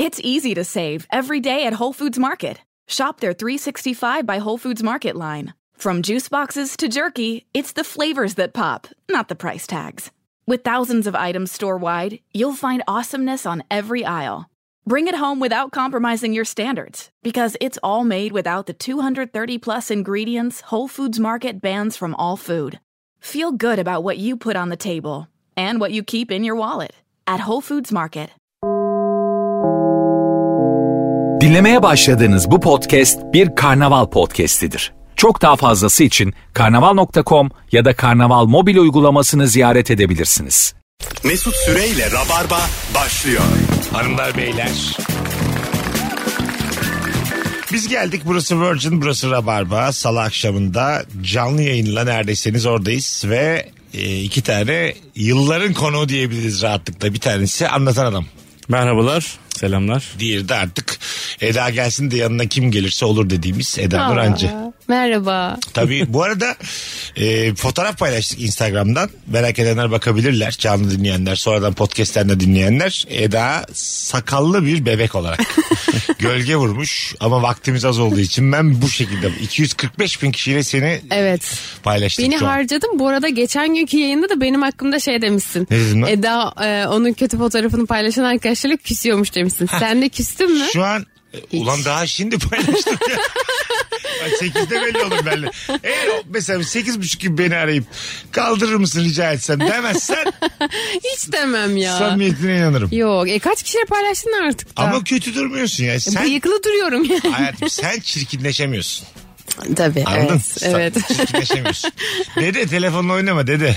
It's easy to save every day at Whole Foods Market. Shop their 365 by Whole Foods Market line. From juice boxes to jerky, it's the flavors that pop, not the price tags. With thousands of items store wide, you'll find awesomeness on every aisle. Bring it home without compromising your standards, because it's all made without the 230 plus ingredients Whole Foods Market bans from all food. Feel good about what you put on the table and what you keep in your wallet at Whole Foods Market. Dinlemeye başladığınız bu podcast bir karnaval podcastidir. Çok daha fazlası için karnaval.com ya da karnaval mobil uygulamasını ziyaret edebilirsiniz. Mesut Süreyle Rabarba başlıyor. Hanımlar beyler. Biz geldik burası Virgin burası Rabarba salı akşamında canlı yayınla neredeyseniz oradayız ve e, iki tane yılların konuğu diyebiliriz rahatlıkla bir tanesi anlatan adam. Merhabalar, selamlar. Diğeri de artık Eda gelsin de yanına kim gelirse olur dediğimiz Eda Nurancı. Merhaba. Tabii bu arada e, fotoğraf paylaştık Instagram'dan. Merak edenler bakabilirler. Canlı dinleyenler, sonradan podcast'ten de dinleyenler. Eda sakallı bir bebek olarak gölge vurmuş. Ama vaktimiz az olduğu için ben bu şekilde 245 bin kişiyle seni Evet. paylaştık Beni harcadın. Bu arada geçen günkü yayında da benim hakkımda şey demişsin. Ne lan? Eda e, onun kötü fotoğrafını paylaşan arkadaşlarıyla küsüyormuş demişsin. Sen de küstün mü? Şu an e, ulan daha şimdi paylaştım ya. Ay, Sekizde belli olur benimle. Eğer o mesela sekiz buçuk gibi beni arayıp kaldırır mısın rica etsem demezsen Hiç demem ya. samimiyetine inanırım. Yok. E, kaç kişiyle paylaştın artık da? Ama kötü durmuyorsun ya. Sen Bıyıklı duruyorum yani. hayatım sen çirkinleşemiyorsun. Tabii. Anladın? Evet. Sen evet. Çirkinleşemiyorsun. dede telefonla oynama dede.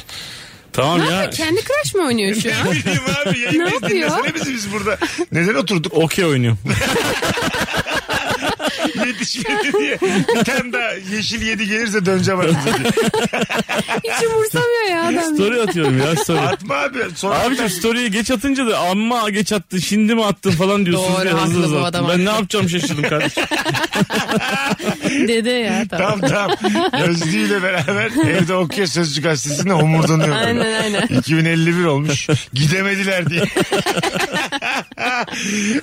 Tamam ya, Kendi crush mı oynuyor şu an? Ne bileyim abi yayındayız Ne yapıyor? dinlesene bizi biz burada. Neden oturduk? okey oynuyorum. Yetişmedi diye. Bir tane daha yeşil yedi gelirse döneceğim aramıza diye. Hiç umursamıyor ya adam. story atıyorum ya story. Atma abi. Sonra Abicim story'yi geç atınca da amma geç attın şimdi mi attın falan diyorsunuz Doğru, diye hızlı haklı hızlı bu adam, Ben ne haklı. yapacağım şaşırdım kardeşim. Dede ya tamam. Tamam tamam. Gözlüğüyle beraber evde okuyor Sözcü Gazetesi'nde homurdanıyor. Aynen aynen. 2051 olmuş. Gidemediler diye.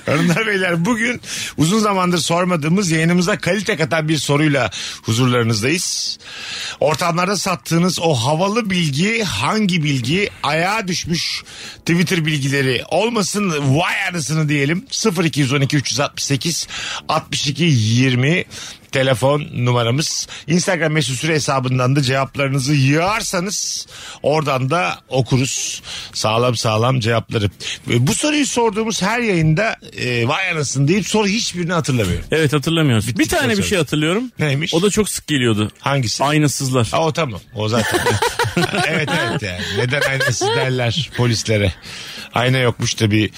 Hanımlar beyler bugün uzun zamandır sormadığımız yayınımıza kalite katan bir soruyla huzurlarınızdayız. Ortamlarda sattığınız o havalı bilgi hangi bilgi ayağa düşmüş Twitter bilgileri olmasın vay anasını diyelim 0212 368 62 20 telefon numaramız. Instagram mesut süre hesabından da cevaplarınızı yığarsanız oradan da okuruz. Sağlam sağlam cevapları. Bu soruyu sorduğumuz her yayında e, vay anasını deyip soru hiçbirini hatırlamıyorum. Evet hatırlamıyoruz. Bir Bittikten tane bir şey hatırlıyorum. Neymiş? O da çok sık geliyordu. Hangisi? Aynasızlar. Ha, o tamam. O zaten. evet evet yani. Neden aynasız derler polislere. Ayna yokmuş da bir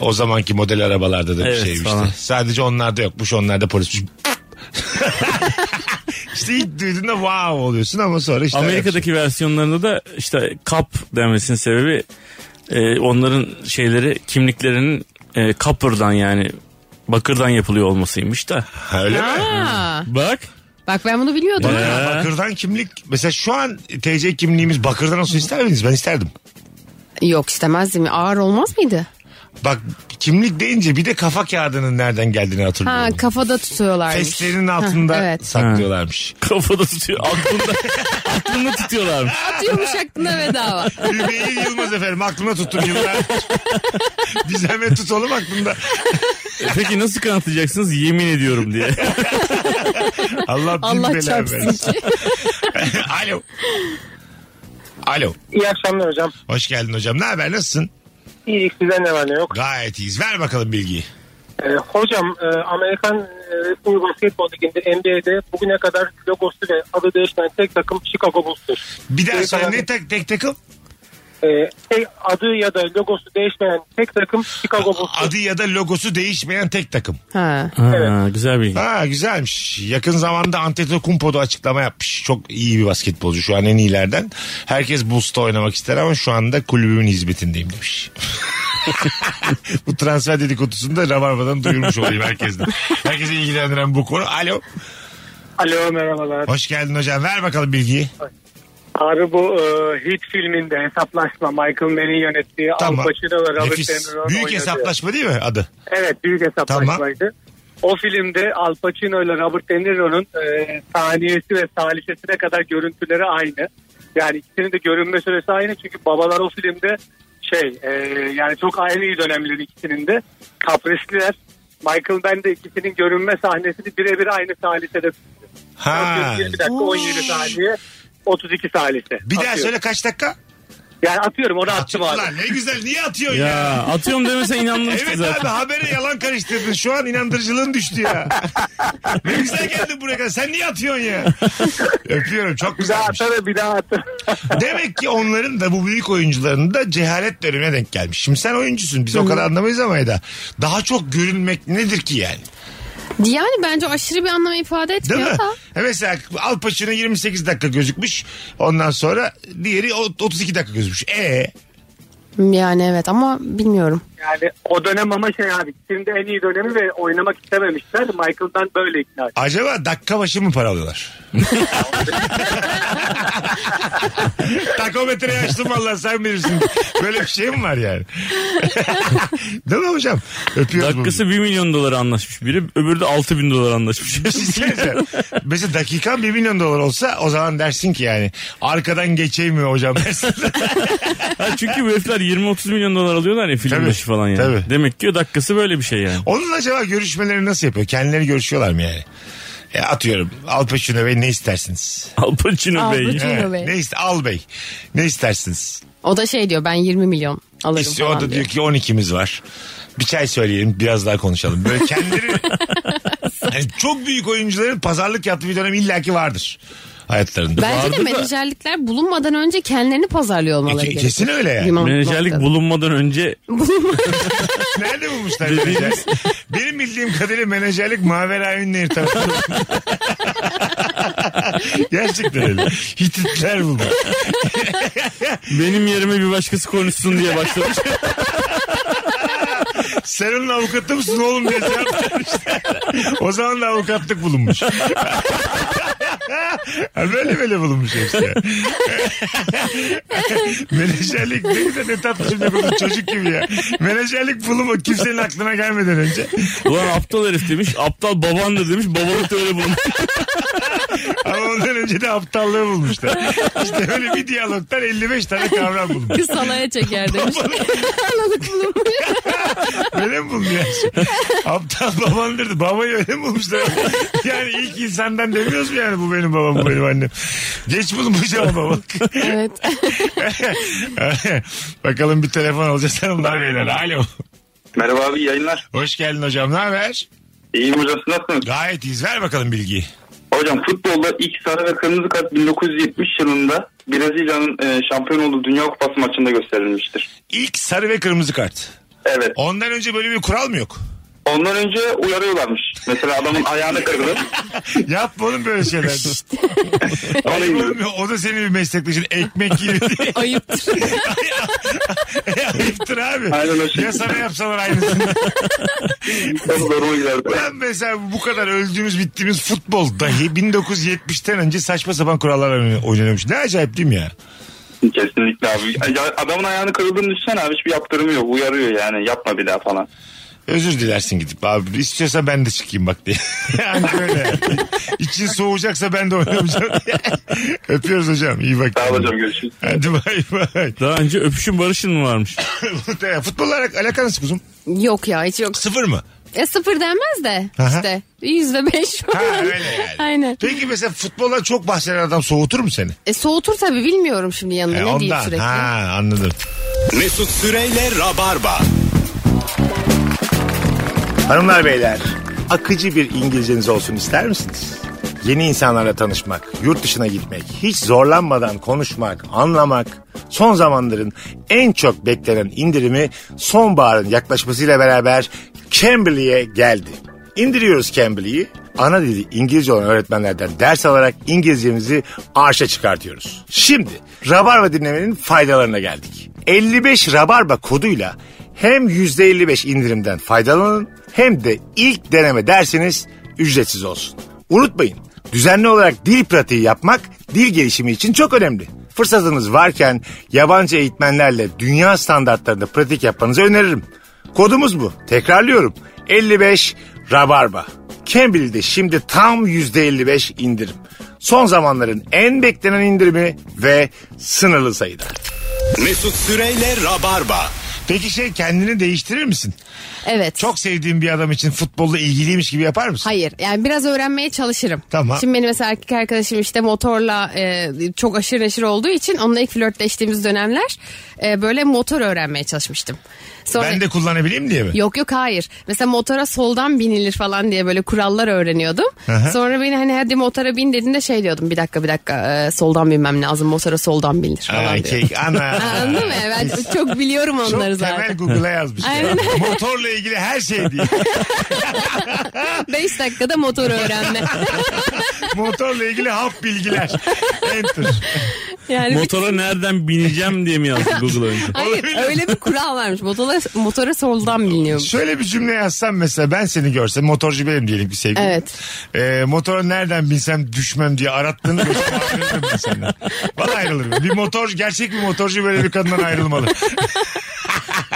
o zamanki model arabalarda da bir Evet, şeymiş. Sadece onlarda yokmuş onlarda polismiş. işte ilk duyduğunda wow oluyorsun ama sonra işte. Amerika'daki versiyonlarında da işte kap denmesinin sebebi e, onların şeyleri kimliklerinin e, copper'dan yani bakırdan yapılıyor olmasıymış da. Ha, öyle mi? Aa, Bak. bak ben bunu biliyordum. Bak- Ee? Bakırdan kimlik mesela şu an TC kimliğimiz bakırdan olsun ister miydiniz? Ben isterdim. Yok istemezdim. Ağır olmaz mıydı? Bak kimlik deyince bir de kafa kağıdının nereden geldiğini Ha hatırlıyorum. kafada tutuyorlarmış. Fesleğenin altında Ha, evet. saklıyorlarmış. Kafada tutuyor. Aklında, aklında tutuyorlarmış. Atıyormuş aklına bedava. Hümeyi Yılmaz efendim aklına tuttum yıllar. Bir zahmet tut oğlum aklında. E Peki nasıl kanıtlayacaksınız? Yemin ediyorum diye. Allah bin Allah belanı çarpsın versin. Alo. Alo. İyi akşamlar hocam. Hoş geldin hocam. Ne haber? Nasılsın? İyi size ne var ne yok. Gayet iyiyiz. Ver bakalım bilgiyi. Ee, hocam e, Amerikan e, Basketbol Ligi'nde NBA'de bugüne kadar logosu ve adı değişmeyen tek takım Chicago Bulls'tur. Bir daha Evet, söyle abi. ne tek, tek takım? Tek adı ya da logosu değişmeyen tek takım Chicago Bulls'tur. Adı ya da logosu değişmeyen tek takım. Ha. Ha, güzel bilgi. Ha güzelmiş. Yakın zamanda Antetokounmpo da açıklama yapmış. Çok iyi bir basketbolcu şu an en iyilerden. Herkes Bulls'ta oynamak ister ama şu anda kulübümün hizmetindeyim demiş. bu transfer dedikodusunu da Rabarba'dan duyurmuş olayım herkesten. Herkese ilgilendiren bu konu. Alo. Alo merhabalar. Hoş geldin hocam. Ver bakalım bilgiyi. Abi bu e, Hit filminde hesaplaşma Michael Mann'in yönettiği Tamam. Al Pacino ve Robert. De Niro'nun Büyük oynadığı. hesaplaşma değil mi adı? Evet büyük hesaplaşmaydı. O filmde Al Pacino ile Robert De Niro'nun e, saniyesi ve salisesine kadar görüntüleri aynı. Yani ikisinin de görünme süresi aynı çünkü babalar o filmde şey e, yani çok aynı dönemleri ikisinin de kaprisliler. Michael Ben de ikisinin görünme sahnesini birebir aynı salisede tutuyor. Ha. 20 dakika 17 saniye 32 salise. Bir daha Atıyorum. söyle kaç dakika? Yani atıyorum onu attım abi. Ne güzel niye atıyorsun ya? Ya atıyorum demese inanmıştı Evet zaten. abi habere yalan karıştırdın. Şu an inandırıcılığın düştü ya. ne güzel geldin buraya kadar. Sen niye atıyorsun ya? Öpüyorum çok Bir daha güzelmiş. atarım bir daha atarım. Demek ki onların da bu büyük oyuncuların da cehalet dönemine denk gelmiş. Şimdi sen oyuncusun biz o kadar anlamayız ama Eda. Daha çok görünmek nedir ki yani? Yani bence aşırı bir anlam ifade Değil etmiyor mi? da. Ha mesela Al Pacino 28 dakika gözükmüş. Ondan sonra diğeri o- 32 dakika gözükmüş. E Yani evet ama bilmiyorum. Yani o dönem ama şey abi şimdi en iyi dönemi ve oynamak istememişler. Michael'dan böyle ikna etti. acaba dakika başı mı para alıyorlar? Takometreyi açtım valla sen bilirsin. Böyle bir şey mi var yani? Değil mi hocam? Öpüyoruz. Dakikası 1 milyon dolara anlaşmış biri öbürü de 6 bin dolara anlaşmış. Şey. Mesela dakikan 1 milyon dolar olsa o zaman dersin ki yani arkadan geçeyim mi hocam dersin. ha, çünkü bu herifler 20-30 milyon dolar alıyorlar ya film Tabii, başı falan yani. tabii. Demek ki o dakikası böyle bir şey yani. Onun acaba görüşmeleri nasıl yapıyor? Kendileri görüşüyorlar mı yani? E, atıyorum Al Pacino Bey ne istersiniz? Al Pacino Al Bey. Pacino. Evet, Bey. ne iste Al Bey ne istersiniz? O da şey diyor ben 20 milyon alırım İşte falan o da diyor ki 12'miz var. Bir çay söyleyelim biraz daha konuşalım. Böyle kendileri Yani çok büyük oyuncuların pazarlık yaptığı bir dönem illaki vardır hayatlarında. Bence Vardı de da- menajerlikler bulunmadan önce kendilerini pazarlıyor olmaları Ke- gerekiyor. kesin öyle yani. Menajerlik noktada. bulunmadan önce Nerede bulmuşlar menajer? Benim bildiğim kadarıyla menajerlik Mavera Ünlü'nü tarafından. Gerçekten öyle. Hititler bulmuş. benim yerime bir başkası konuşsun diye başlamış. Sen onun avukatı mısın oğlum diye cevap vermişler. O zaman da avukatlık bulunmuş. Böyle böyle bulunmuş hepsi. Menajerlik ne güzel ne tatlı cümle kurdun çocuk gibi ya. Menajerlik bulunma kimsenin aklına gelmeden önce. Ulan aptal herif demiş. Aptal babandır demiş. Babalık da öyle bulmuş. Ama ondan önce de aptallığı bulmuşlar. İşte böyle bir diyalogtan 55 tane kavram bulmuş. Kız halaya çeker demiş. Anladık bunu. Öyle mi bulunuyor? Aptal babamdır. Babayı öyle mi bulmuşlar? Yani ilk insandan demiyoruz mu yani bu benim babam bu benim annem. Geç bulunmuş ama babalık. evet. Bakalım bir telefon alacağız hanımlar beyler. Alo. Merhaba abi yayınlar. Hoş geldin hocam. Ne haber? İyiyim hocam nasılsınız? Gayet iyiyiz. Ver bakalım bilgiyi. Hocam futbolda ilk sarı ve kırmızı kart 1970 yılında Brezilya'nın e, şampiyon olduğu Dünya Kupası maçında gösterilmiştir. İlk sarı ve kırmızı kart. Evet. Ondan önce böyle bir kural mı yok? Ondan önce uyarıyorlarmış. Mesela adamın ayağını kırdı. Yapma oğlum böyle şeyler. Ayıp oğlum ya, o da senin bir meslektaşın ekmek yiyor diye. Ayıptır. Ayıptır abi. Aynen o şey. Ya sana yapsalar aynısını. Çok zoruma giderdi. Ben mesela bu kadar öldüğümüz bittiğimiz futbol dahi 1970'ten önce saçma sapan kurallar oynanıyormuş. Ne acayip değil mi ya? Kesinlikle abi. Ya Adamın ayağını kırıldığını düşünsene abi hiçbir yaptırımı yok. Uyarıyor yani yapma bir daha falan. Özür dilersin gidip abi istiyorsa ben de çıkayım bak diye. yani böyle. İçin soğuyacaksa ben de oynamayacağım diye. Öpüyoruz hocam iyi bak. Sağ ol hocam görüşürüz. Hadi bay bay. Daha önce öpüşün barışın mı varmış? Futbolla alak- alakan nasıl kuzum? yok ya hiç yok. Sıfır mı? E sıfır denmez de Aha. işte yüzde beş Ha öyle yani. Aynen. Peki mesela futbolla çok bahseden adam soğutur mu seni? E soğutur tabii bilmiyorum şimdi yanında E, ne diyeyim ondan. sürekli. Ha anladım. Mesut Süreyle Rabarba. Hanımlar beyler akıcı bir İngilizceniz olsun ister misiniz? Yeni insanlarla tanışmak, yurt dışına gitmek, hiç zorlanmadan konuşmak, anlamak, son zamanların en çok beklenen indirimi sonbaharın yaklaşmasıyla beraber Cambly'e geldi. İndiriyoruz Cambly'i, ana dili İngilizce olan öğretmenlerden ders alarak İngilizcemizi arşa çıkartıyoruz. Şimdi Rabarba dinlemenin faydalarına geldik. 55 Rabarba koduyla hem %55 indirimden faydalanın hem de ilk deneme dersiniz ücretsiz olsun. Unutmayın düzenli olarak dil pratiği yapmak dil gelişimi için çok önemli. Fırsatınız varken yabancı eğitmenlerle dünya standartlarında pratik yapmanızı öneririm. Kodumuz bu. Tekrarlıyorum. 55 Rabarba. Cambly'de şimdi tam %55 indirim. Son zamanların en beklenen indirimi ve sınırlı sayıda. Mesut Süreyle Rabarba. Peki şey kendini değiştirir misin? Evet. Çok sevdiğin bir adam için futbolla ilgiliymiş gibi yapar mısın? Hayır yani biraz öğrenmeye çalışırım. Tamam. Şimdi benim mesela erkek arkadaşım işte motorla e, çok aşırı neşir olduğu için onunla ilk flörtleştiğimiz dönemler e, böyle motor öğrenmeye çalışmıştım. Sonra... Ben de kullanabileyim diye mi? Yok yok hayır. Mesela motora soldan binilir falan diye böyle kurallar öğreniyordum. Aha. Sonra beni hani hadi motora bin dediğinde şey diyordum bir dakika bir dakika e, soldan binmem lazım motora soldan binilir falan Ay, diyordum. kek, ana. Anladın mı? Ben çok biliyorum Çok onları temel zaten. Google'a yazmış. ya. Aynen. Motorla ilgili her şey değil. 5 dakikada motor öğrenme. Motorla ilgili hap bilgiler. Enter. Yani bir- Motora nereden bineceğim diye mi yazdı Google önce? Hayır öyle bir kural varmış. Motora, motora soldan biliniyormuş. Şöyle bir cümle yazsam mesela ben seni görsem motorcu benim diyelim ki sevgilim. Evet. Ee, motora nereden binsem düşmem diye arattığını görsem ayrılırım ben senden. Valla ayrılırım. Bir motorcu gerçek bir motorcu böyle bir kadından ayrılmalı.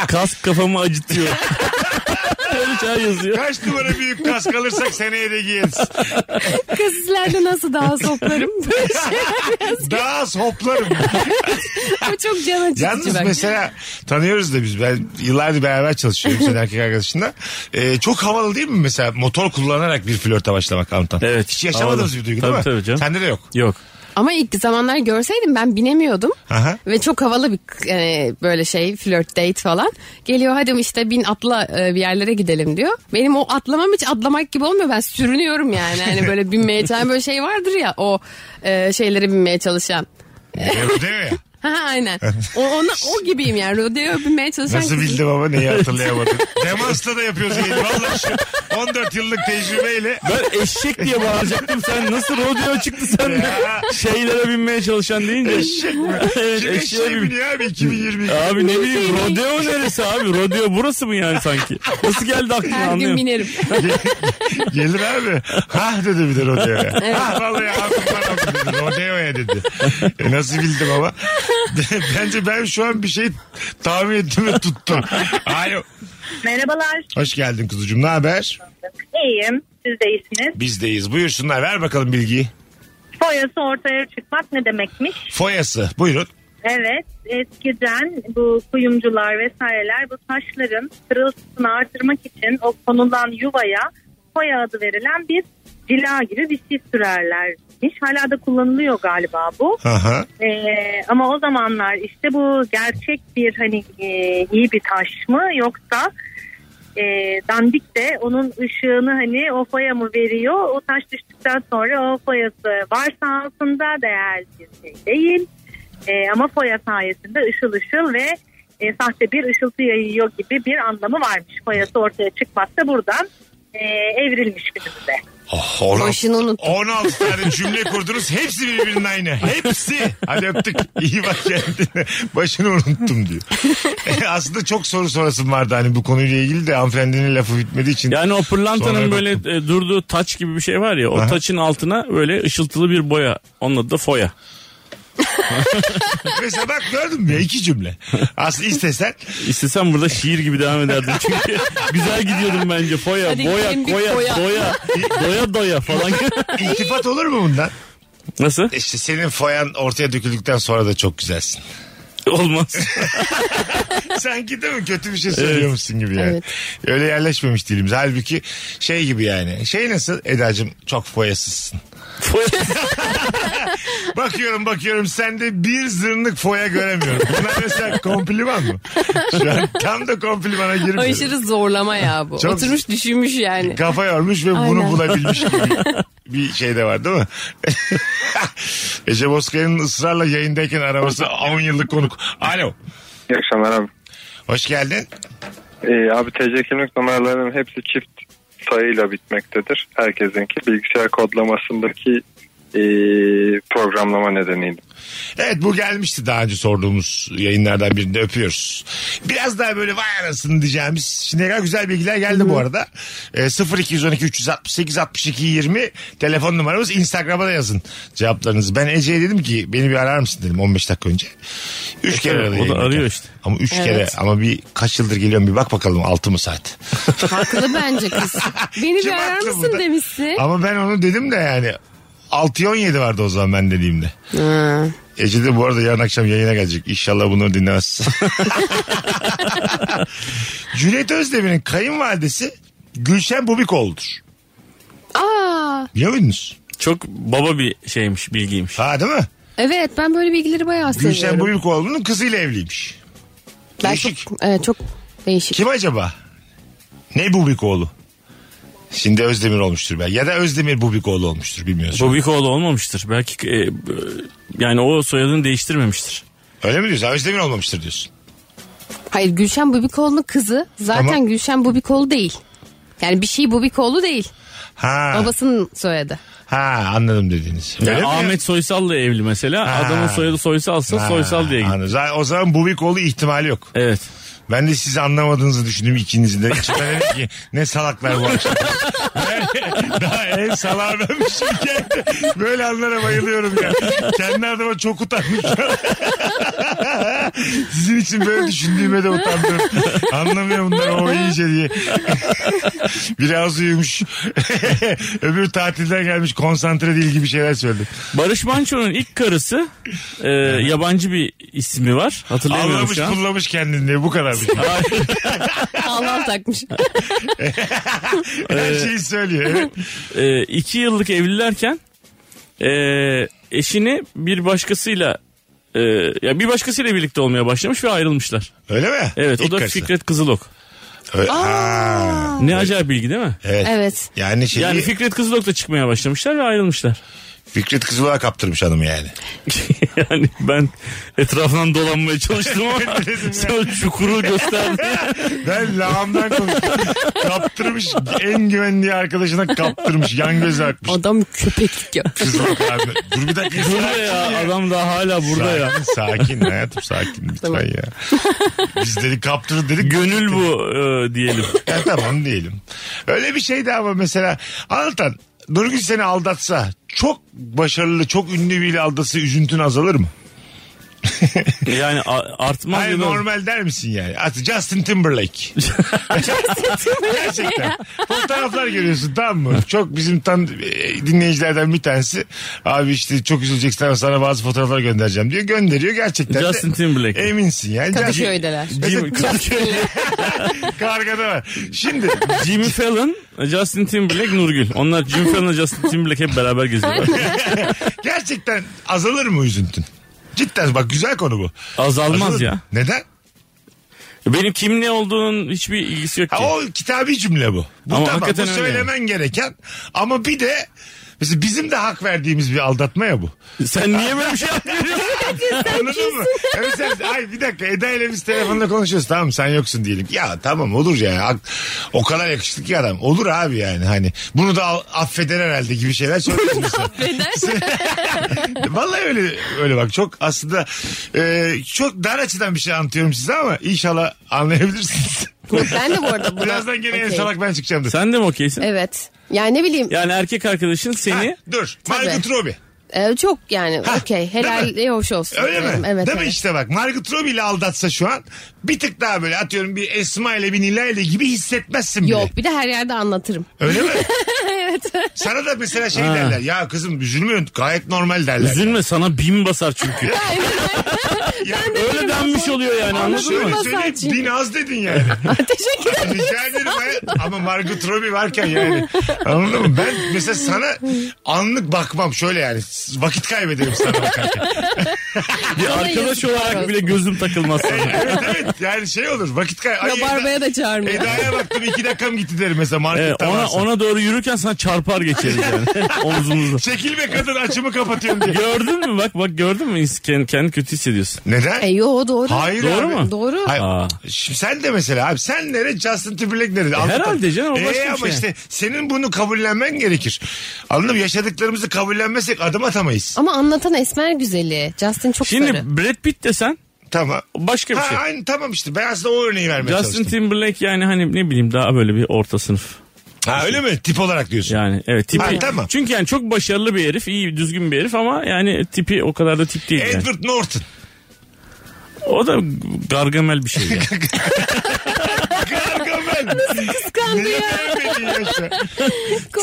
Kask kafamı acıtıyor. Şey yazıyor. Kaç numara büyük kask alırsak seneye de giyeriz. Kasislerde nasıl daha soplarım? Böyle şeyler. Daha az hoplarım. O çok can acıtıcı Yalnız mesela tanıyoruz da biz. Ben yıllardır beraber çalışıyorum senin erkek arkadaşınla. Ee, çok havalı değil mi mesela motor kullanarak bir flörte başlamak Antan? Evet, Hiç yaşamadığınız havalı. bir duygu Tabii, değil mi? tabii canım. Sende de yok. Yok. Ama ilk zamanlar görseydim ben binemiyordum. Aha. Ve çok havalı bir e, böyle şey flirt date falan. Geliyor hadi işte bin atla e, bir yerlere gidelim diyor. Benim o atlamam hiç atlamak gibi olmuyor. Ben sürünüyorum yani. Hani böyle binmeye çalışan böyle şey vardır ya o e, şeylere binmeye çalışan. Değil mi? Ha aynen. O, ona, o gibiyim yani. Rodeo binmeye çalışan Nasıl kız. bildim ama neyi hatırlayamadım. Demas'la da yapıyorsun. yayını. Vallahi şu 14 yıllık tecrübeyle. Ben eşek diye bağıracaktım. Sen nasıl rodeo çıktı sen de Ya. şeylere binmeye çalışan deyince. Eşek mi? Evet, Kim eşeğe bin- biniyor abi 2022? Abi ne bileyim rodeo neresi abi? Rodeo burası mı yani sanki? Nasıl geldi aklına Her gün anlıyorum. binerim. Gelir abi. Ha dedi bir de rodeoya. Ha vallahi aklımdan aldım dedi. Dedi. E, nasıl bildim ama. Bence ben şu an bir şey tahmin ettim ve tuttum. Alo. Merhabalar. Hoş geldin kuzucuğum. Ne haber? İyiyim. Siz de iyisiniz. Bizdeyiz. Buyursunlar. Ver bakalım bilgiyi. Foyası ortaya çıkmak ne demekmiş? Foyası. Buyurun. Evet. Eskiden bu kuyumcular vesaireler bu taşların pırıltısını artırmak için o konulan yuvaya foya adı verilen bir cila gibi bir şey sürerlermiş. Hala da kullanılıyor galiba bu. Aha. Ee, ama o zamanlar işte bu gerçek bir hani e, iyi bir taş mı yoksa e, dandik de onun ışığını hani o foya mı veriyor? O taş düştükten sonra o foyası varsa altında değerli bir şey değil. E, ama foya sayesinde ışıl ışıl ve e, sahte bir ışıltı yayıyor gibi bir anlamı varmış. Foyası ortaya çıkmak da buradan e, evrilmiş günümüze. Oh, 16, Başını unuttum. 16 tane cümle kurdunuz. Hepsi birbirinin aynı. Hepsi. Hadi öptük. İyi bak kendine. Başını unuttum diyor. Aslında çok soru sorasım vardı hani bu konuyla ilgili de hanımefendinin lafı bitmediği için. Yani o pırlantanın böyle e, durduğu taç gibi bir şey var ya. O Aha. taçın altına böyle ışıltılı bir boya. Onun adı da foya. Mesela bak gördün mü ya iki cümle. Aslında istesen İstesem burada şiir gibi devam ederdim. Çünkü güzel gidiyordum bence. Foya, Hadi boya, gidelim bir koya, foya. doya, doya doya falan. iltifat olur mu bundan? Nasıl? İşte senin foyan ortaya döküldükten sonra da çok güzelsin. Olmaz. Sanki değil mi kötü bir şey söylüyormuşsun gibi yani. Evet. Öyle yerleşmemiş dilimiz. Halbuki şey gibi yani. Şey nasıl Eda'cığım çok foyasızsın. Foya. Bakıyorum bakıyorum sende bir zırnık foya göremiyorum. Bunlar mesela kompliman mı? Şu an tam da komplimana O girmiyorum. aşırı zorlama ya bu. Çok- Oturmuş düşünmüş yani. Kafa yormuş ve bunu Aynen. bulabilmiş gibi bir şey de var değil mi? Ece Bozkaya'nın ısrarla yayındayken araması 10 yıllık konuk. Alo. İyi akşamlar abi. Hoş geldin. Ee, abi TC kimlik numaralarının hepsi çift sayıyla bitmektedir. Herkesinki. Bilgisayar kodlamasındaki e, programlama nedeniyle. Evet bu gelmişti daha önce sorduğumuz yayınlardan birinde öpüyoruz. Biraz daha böyle vay arasını diyeceğimiz. Şimdi ne kadar güzel bilgiler geldi bu arada. E, 0212 368 62 20 telefon numaramız. Instagram'a da yazın cevaplarınızı. Ben Ece'ye dedim ki beni bir arar mısın dedim 15 dakika önce. 3 kere Evet, aradı. o da arıyor işte. Ama 3 Evet. kere ama bir kaç yıldır geliyorum bir bak bakalım 6 mı saat. Haklı bence kız. Beni Kim bir arar mısın burada? demişsin. Ama ben onu dedim de yani 6'ya 17 vardı o zaman ben dediğimde. Ha. Ece de bu arada yarın akşam yayına gelecek. İnşallah bunları dinlemez. Cüneyt Özdemir'in kayınvalidesi Gülşen Bubikoğlu'dur. Aa, Biliyor muydunuz? Çok baba bir şeymiş bilgiymiş. Ha değil mi? evet ben böyle bilgileri bayağı Gülşen seviyorum. Bubikoğlu'nun kızıyla evliymiş. Ben Değişik. çok, evet, çok değişik. Kim acaba? Ne Bubikoğlu? Şimdi Özdemir olmuştur belki. Ya da Özdemir Bubikoğlu olmuştur bilmiyoruz. Bobikoğlu olmamıştır. Belki e, yani o soyadını değiştirmemiştir. Öyle mi diyorsun? Özdemir olmamıştır diyorsun. Hayır Gülşen Bubikoğlu'nun kızı zaten Tamam. Gülşen Bubikoğlu değil. Yani bir şey Bubikoğlu değil. Ha, Babasının soyadı. ha anladım dediğiniz. Öyle Yani mi? Ahmet Soysal'la evli mesela. Ha. Adamın soyadı Soysal'sa Ha, Soysal diye gidiyor. anladım. Zaten O zaman Bubikoğlu ihtimali yok. Evet. Ben de sizi anlamadığınızı düşündüm ikinizi de. Ki ne salaklar bu akşam. Daha en salağı benmişim ki. Böyle anlara bayılıyorum ya. Kendi adıma çok an. Sizin için böyle düşündüğüme de utandım. Anlamıyor bunlar o iyice diye. Biraz uyumuş. Öbür tatilden gelmiş konsantre değil gibi şeyler söyledi. Barış Manço'nun ilk karısı e, yabancı bir ismi var. Hatırlayamıyorum Anlamış şu an. pullamış kendini diye bu kadar bir şey. Allah takmış. Her şeyi söylüyor. Evet. E, iki yıllık evlilerken e, eşini bir başkasıyla e, ya bir başkasıyla birlikte olmaya başlamış ve ayrılmışlar. Öyle mi? Evet İlk o da karısı. Fikret Kızılok. Öyle- Ha. Ne acayip bilgi değil mi? Evet. Evet. Yani şey Yani Fikret Kızılok da çıkmaya başlamışlar ve ayrılmışlar. Fikret Kızıl'a kaptırmış adamı yani. yani ben etrafından dolanmaya çalıştım ama sen çukuru gösterdin. Ben lağımdan konuştum. kaptırmış en güvendiği arkadaşına kaptırmış. Yan göz akmış. Adam köpeklik yapmış. Kızılak abi. Dur bir dakika. Burada sakin ya adam daha hala burada ya. Sakin, sakin hayatım sakin lütfen ya. Biz dedik kaptırır dedik. Gönül bu e, diyelim. Ya tamam diyelim. Öyle bir şeydi ama mesela anlatan Nurgül seni aldatsa çok başarılı çok ünlü biriyle aldatsa üzüntün azalır mı? Yani artmaz Hayır normal der misin yani? At Justin Timberlake. Gerçekten. Fotoğraflar görüyorsun tamam mı? Çok bizim tan e, dinleyicilerden bir tanesi abi işte çok üzüleceksin ama sana bazı fotoğraflar göndereceğim diyor. Gönderiyor gerçekten de Justin Timberlake. Eminsin yani. Kadıköy'deler. Jim- Kadıköy- Kargada var. Şimdi Jimmy Fallon, Justin Timberlake, Nurgül. Onlar Jimmy Fallon'la Justin Timberlake hep beraber geziyorlar. gerçekten azalır mı üzüntün? Cidden bak güzel konu bu. Azalmaz Azalır ya. Neden? Benim kim ne olduğunun hiçbir ilgisi yok ki. Ha, o kitabi cümle bu. Bu Ama tamam bu hakikaten öyle söylemen gereken ama bir de mesela bizim de hak verdiğimiz bir aldatma ya bu. Sen niye böyle bir şey Anladın mı? Evet sen, ay bir dakika Eda ile biz telefonda konuşuyoruz tamam sen yoksun diyelim. Ya tamam olur ya. Ak- O kadar yakışıklı ki adam. Olur abi yani hani. Bunu da al- affeder herhalde gibi şeyler söylüyorsun. Vallahi öyle öyle bak çok aslında e, çok dar açıdan bir şey anlatıyorum size ama inşallah anlayabilirsiniz. ben de bu arada buna... Birazdan gene en Okey. salak ben çıkacağım. Dur. Sen de mi okeysin? Evet. Yani ne bileyim Yani erkek arkadaşın Ha, seni dur. Tabii. Margot Robbie. E, çok yani okey helal mi? e, hoş olsun. Öyle mi? Evet, Değil mi evet. işte bak Margot Robbie ile aldatsa şu an bir tık daha böyle atıyorum bir Esma ile bir Nilay ile gibi hissetmezsin bile. Yok bir de her yerde anlatırım. Öyle mi? evet. Sana da mesela şey Ha. derler ya kızım üzülme gayet normal derler. üzülme sana bin basar çünkü. Ya, Öyle denmiş oluyor yani anladın şöyle mı? söyleyeyim çünkü. bin az dedin yani. Teşekkür ederim. Rica ederim hayat. ama Margot Robbie varken yani anladın mı? Ben mesela sana anlık bakmam şöyle yani vakit kaybederim sana bakarken. Bir arkadaş olarak bile gözüm takılmaz sana. evet evet yani şey olur vakit kay. Ay, Rabarbaya da çağırmıyor. Eda'ya baktım iki dakikam gitti derim mesela markette Evet, ona, varsa. ona doğru yürürken sana çarpar geçeriz yani omzumuzda. Çekilme kadın açımı kapatıyorum diye. Gördün mü bak bak gördün mü kendi, kendi kötü hissediyorsun. Neden? E yo doğru. Hayır Doğru abi. mu? Doğru. Hayır. Aa. Şimdi sen de mesela abi sen nere Justin Timberlake nerede? Anlatan- herhalde canım, o başka bir Ee, ama şey. işte senin bunu kabullenmen gerekir. Anladın mı? Yaşadıklarımızı kabullenmesek adım atamayız. Ama anlatan esmer güzeli. Justin çok Şimdi sarı. Brad Pitt desen Tamam. başka bir Ha, şey. aynı, tamam işte ben aslında o örneği vermeye Justin çalıştım. Timberlake yani hani ne bileyim daha böyle bir orta sınıf. Ha, öyle mi? Tip olarak diyorsun. Yani evet tipi. Ha, tamam. Çünkü yani çok başarılı bir herif, iyi düzgün bir herif ama yani tipi o kadar da tip değil yani. Edward Norton. O da gargamel bir şey yani. Gargamel. Kıskandı ya. Beğenmedin yaşa.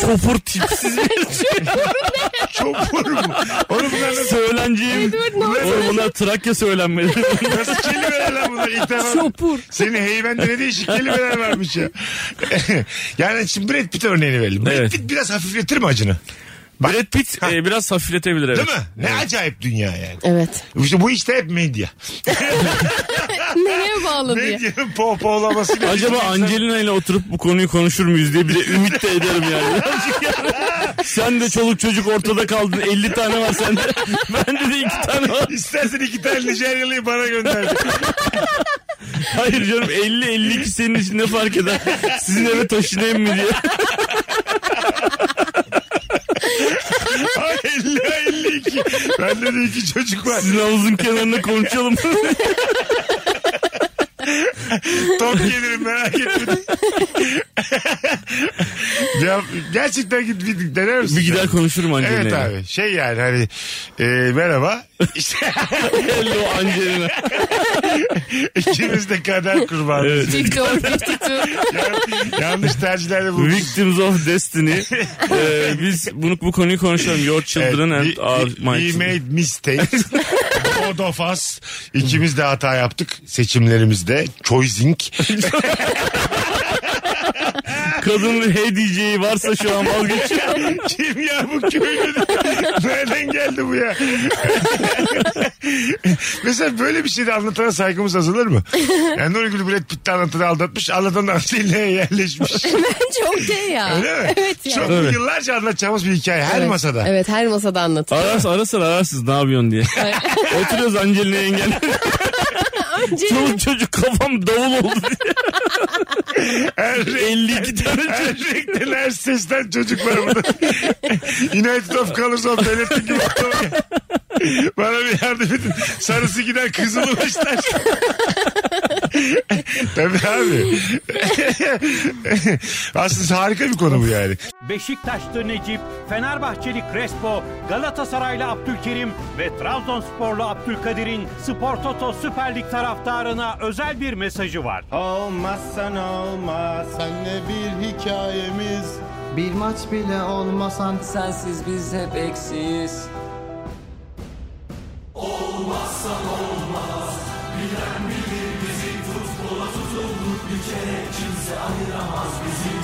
Çopur tipsiz bir Çopur mu? Onu bunlar nasıl. Edward Norton. Oğlum bunlar Trakya söylenmeleri. nasıl kelimeler lan bunlar? İlk defa. Çopur. Senin heybende ne değişik kelimeler varmış ya. yani şimdi Brad Pitt örneğini verelim. Brad Evet. Pitt biraz hafifletir mi acını? Brad Pitt e, biraz hafifletebilir evet. Değil mi? Ne acayip dünya yani. Evet. İşte bu işte hep medya. Nereye bağlı diye. Medyanın pohpohlamasıyla. Acaba Angelina ile oturup bu konuyu konuşur muyuz diye bir de ümit de ederim yani. Sen de çoluk çocuk ortada kaldın 50 tane var sende. Bende de 2 tane var. İstersen iki tane Nijeryalı'yı bana gönder. Hayır canım 50-52 senin için ne fark eder? Sizin eve taşınayım mı diye. Ay 50 52. Bende de iki çocuk var. Sizin havuzun kenarında konuşalım. Top gelirim merak etme. ya, gerçekten git bir dener misin? bir gider konuşurum Angelina. Evet abi şey yani hani e, merhaba işte Hello Angelina. ikimiz de kader kurbanı. Evet. 50 or 52. Yan- yanlış tercihlerde bulmuş. Victims of Destiny. Ee, biz bunu bu konuyu konuşalım. Your children Evet, and we- our we, my we made mistakes. Both of us. İkimiz de hata yaptık seçimlerimizde. Choosing. Kadının hey diyeceği varsa şu an vazgeçiyor. Kim ya bu köylü? Nereden geldi bu ya? Mesela böyle bir şeyde anlatana saygımız azalır mı? Yani Nurgül Brad Pitt'i anlatanı aldatmış. Anlatan Antalya'ya yerleşmiş. Bence okey ya. Öyle mi? Evet ya. Çok Evet. yıllarca anlatacağımız bir hikaye her Evet. masada. Evet her masada anlatır. Aras arasın ararsınız ne yapıyorsun diye. Oturuyoruz Angelina yengen. Çoluk çocuk kafam davul oldu diye. Her, 52 tane her çocuk. renkten her sesten çocuk var burada. United of Colors of Belirtin gibi. Bana bir yardım edin. Sarısı gider kızılı başlar. Tabii abi. Aslında harika bir konu bu yani. Beşiktaşlı Necip, Fenerbahçeli Crespo, Galatasaraylı Abdülkerim ve Trabzonsporlu Abdülkadir'in Spor Toto Süper Lig taraftarına özel bir mesajı var. Olmazsan olmaz Senle bir hikayemiz Bir maç bile olmasan Sensiz biz hep eksiyiz.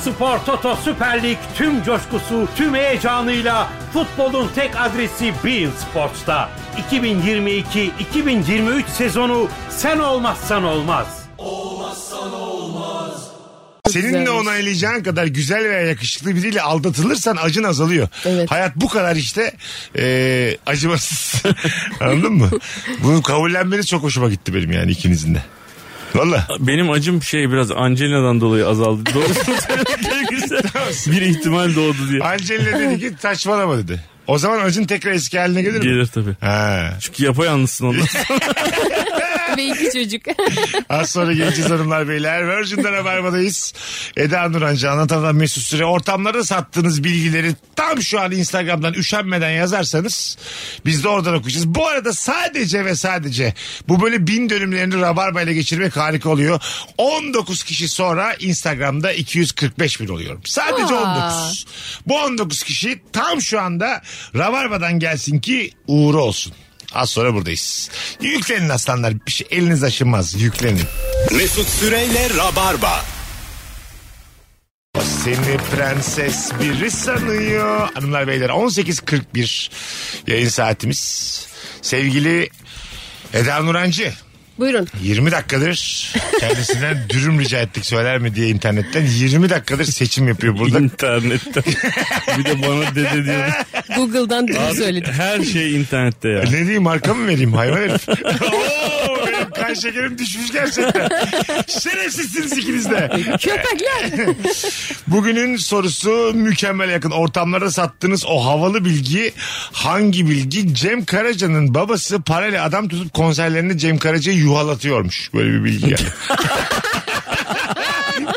Spor Toto Süper Lig tüm coşkusu, tüm heyecanıyla futbolun tek adresi Bein Sports'ta. 2022-2023 sezonu sen olmazsan olmaz. Seninle onaylayacağın kadar güzel veya yakışıklı biriyle aldatılırsan acın azalıyor. Evet. Hayat bu kadar işte e, acımasız. Anladın mı? Bunu kabullenmeniz çok hoşuma gitti benim yani ikinizin de. Valla. Benim acım şey biraz Angelina'dan dolayı azaldı. Doğrusunu söylemek gerekirse bir ihtimal doğdu diye. Angelina dedi ki saçmalama dedi. O zaman acın tekrar eski haline gelir mi? Gelir tabii. Ha. Çünkü yapayalnızsın ondan sonra. Ve iki çocuk. Az sonra geleceğiz hanımlar beyler. Virgin'de Rabarba'dayız. Eda Nurancı anlatan Mesut Süre. Ortamlarda sattığınız bilgileri tam şu an Instagram'dan üşenmeden yazarsanız biz de oradan okuyacağız. Bu arada sadece ve sadece bu böyle bin dönümlerini Rabarba ile geçirmek harika oluyor. 19 kişi sonra Instagram'da 245 bin oluyorum. Sadece Aa. 19. Bu 19 kişi tam şu anda Rabarba'dan gelsin ki uğru olsun. Az sonra buradayız. Yüklenin aslanlar. Bir şey, eliniz aşınmaz. Yüklenin. Mesut Süreyle Rabarba. Seni prenses biri sanıyor. Hanımlar beyler 18.41 yayın saatimiz. Sevgili Eda Nurancı. Buyurun. 20 dakikadır kendisinden dürüm rica ettik söyler mi diye internetten 20 dakikadır seçim yapıyor burada. İnternetten. bir de bana dede diyor. Google'dan dün söyledim. her şey internette ya. Ne diyeyim marka mı vereyim hayvan herif? Oo, benim kan şekerim düşmüş gerçekten. Şerefsizsiniz ikiniz de. Köpekler. Bugünün sorusu mükemmel yakın. Ortamlarda sattığınız o havalı bilgi hangi bilgi? Cem Karaca'nın babası parayla adam tutup konserlerinde Cem Karaca'yı yuhalatıyormuş. Böyle bir bilgi yani.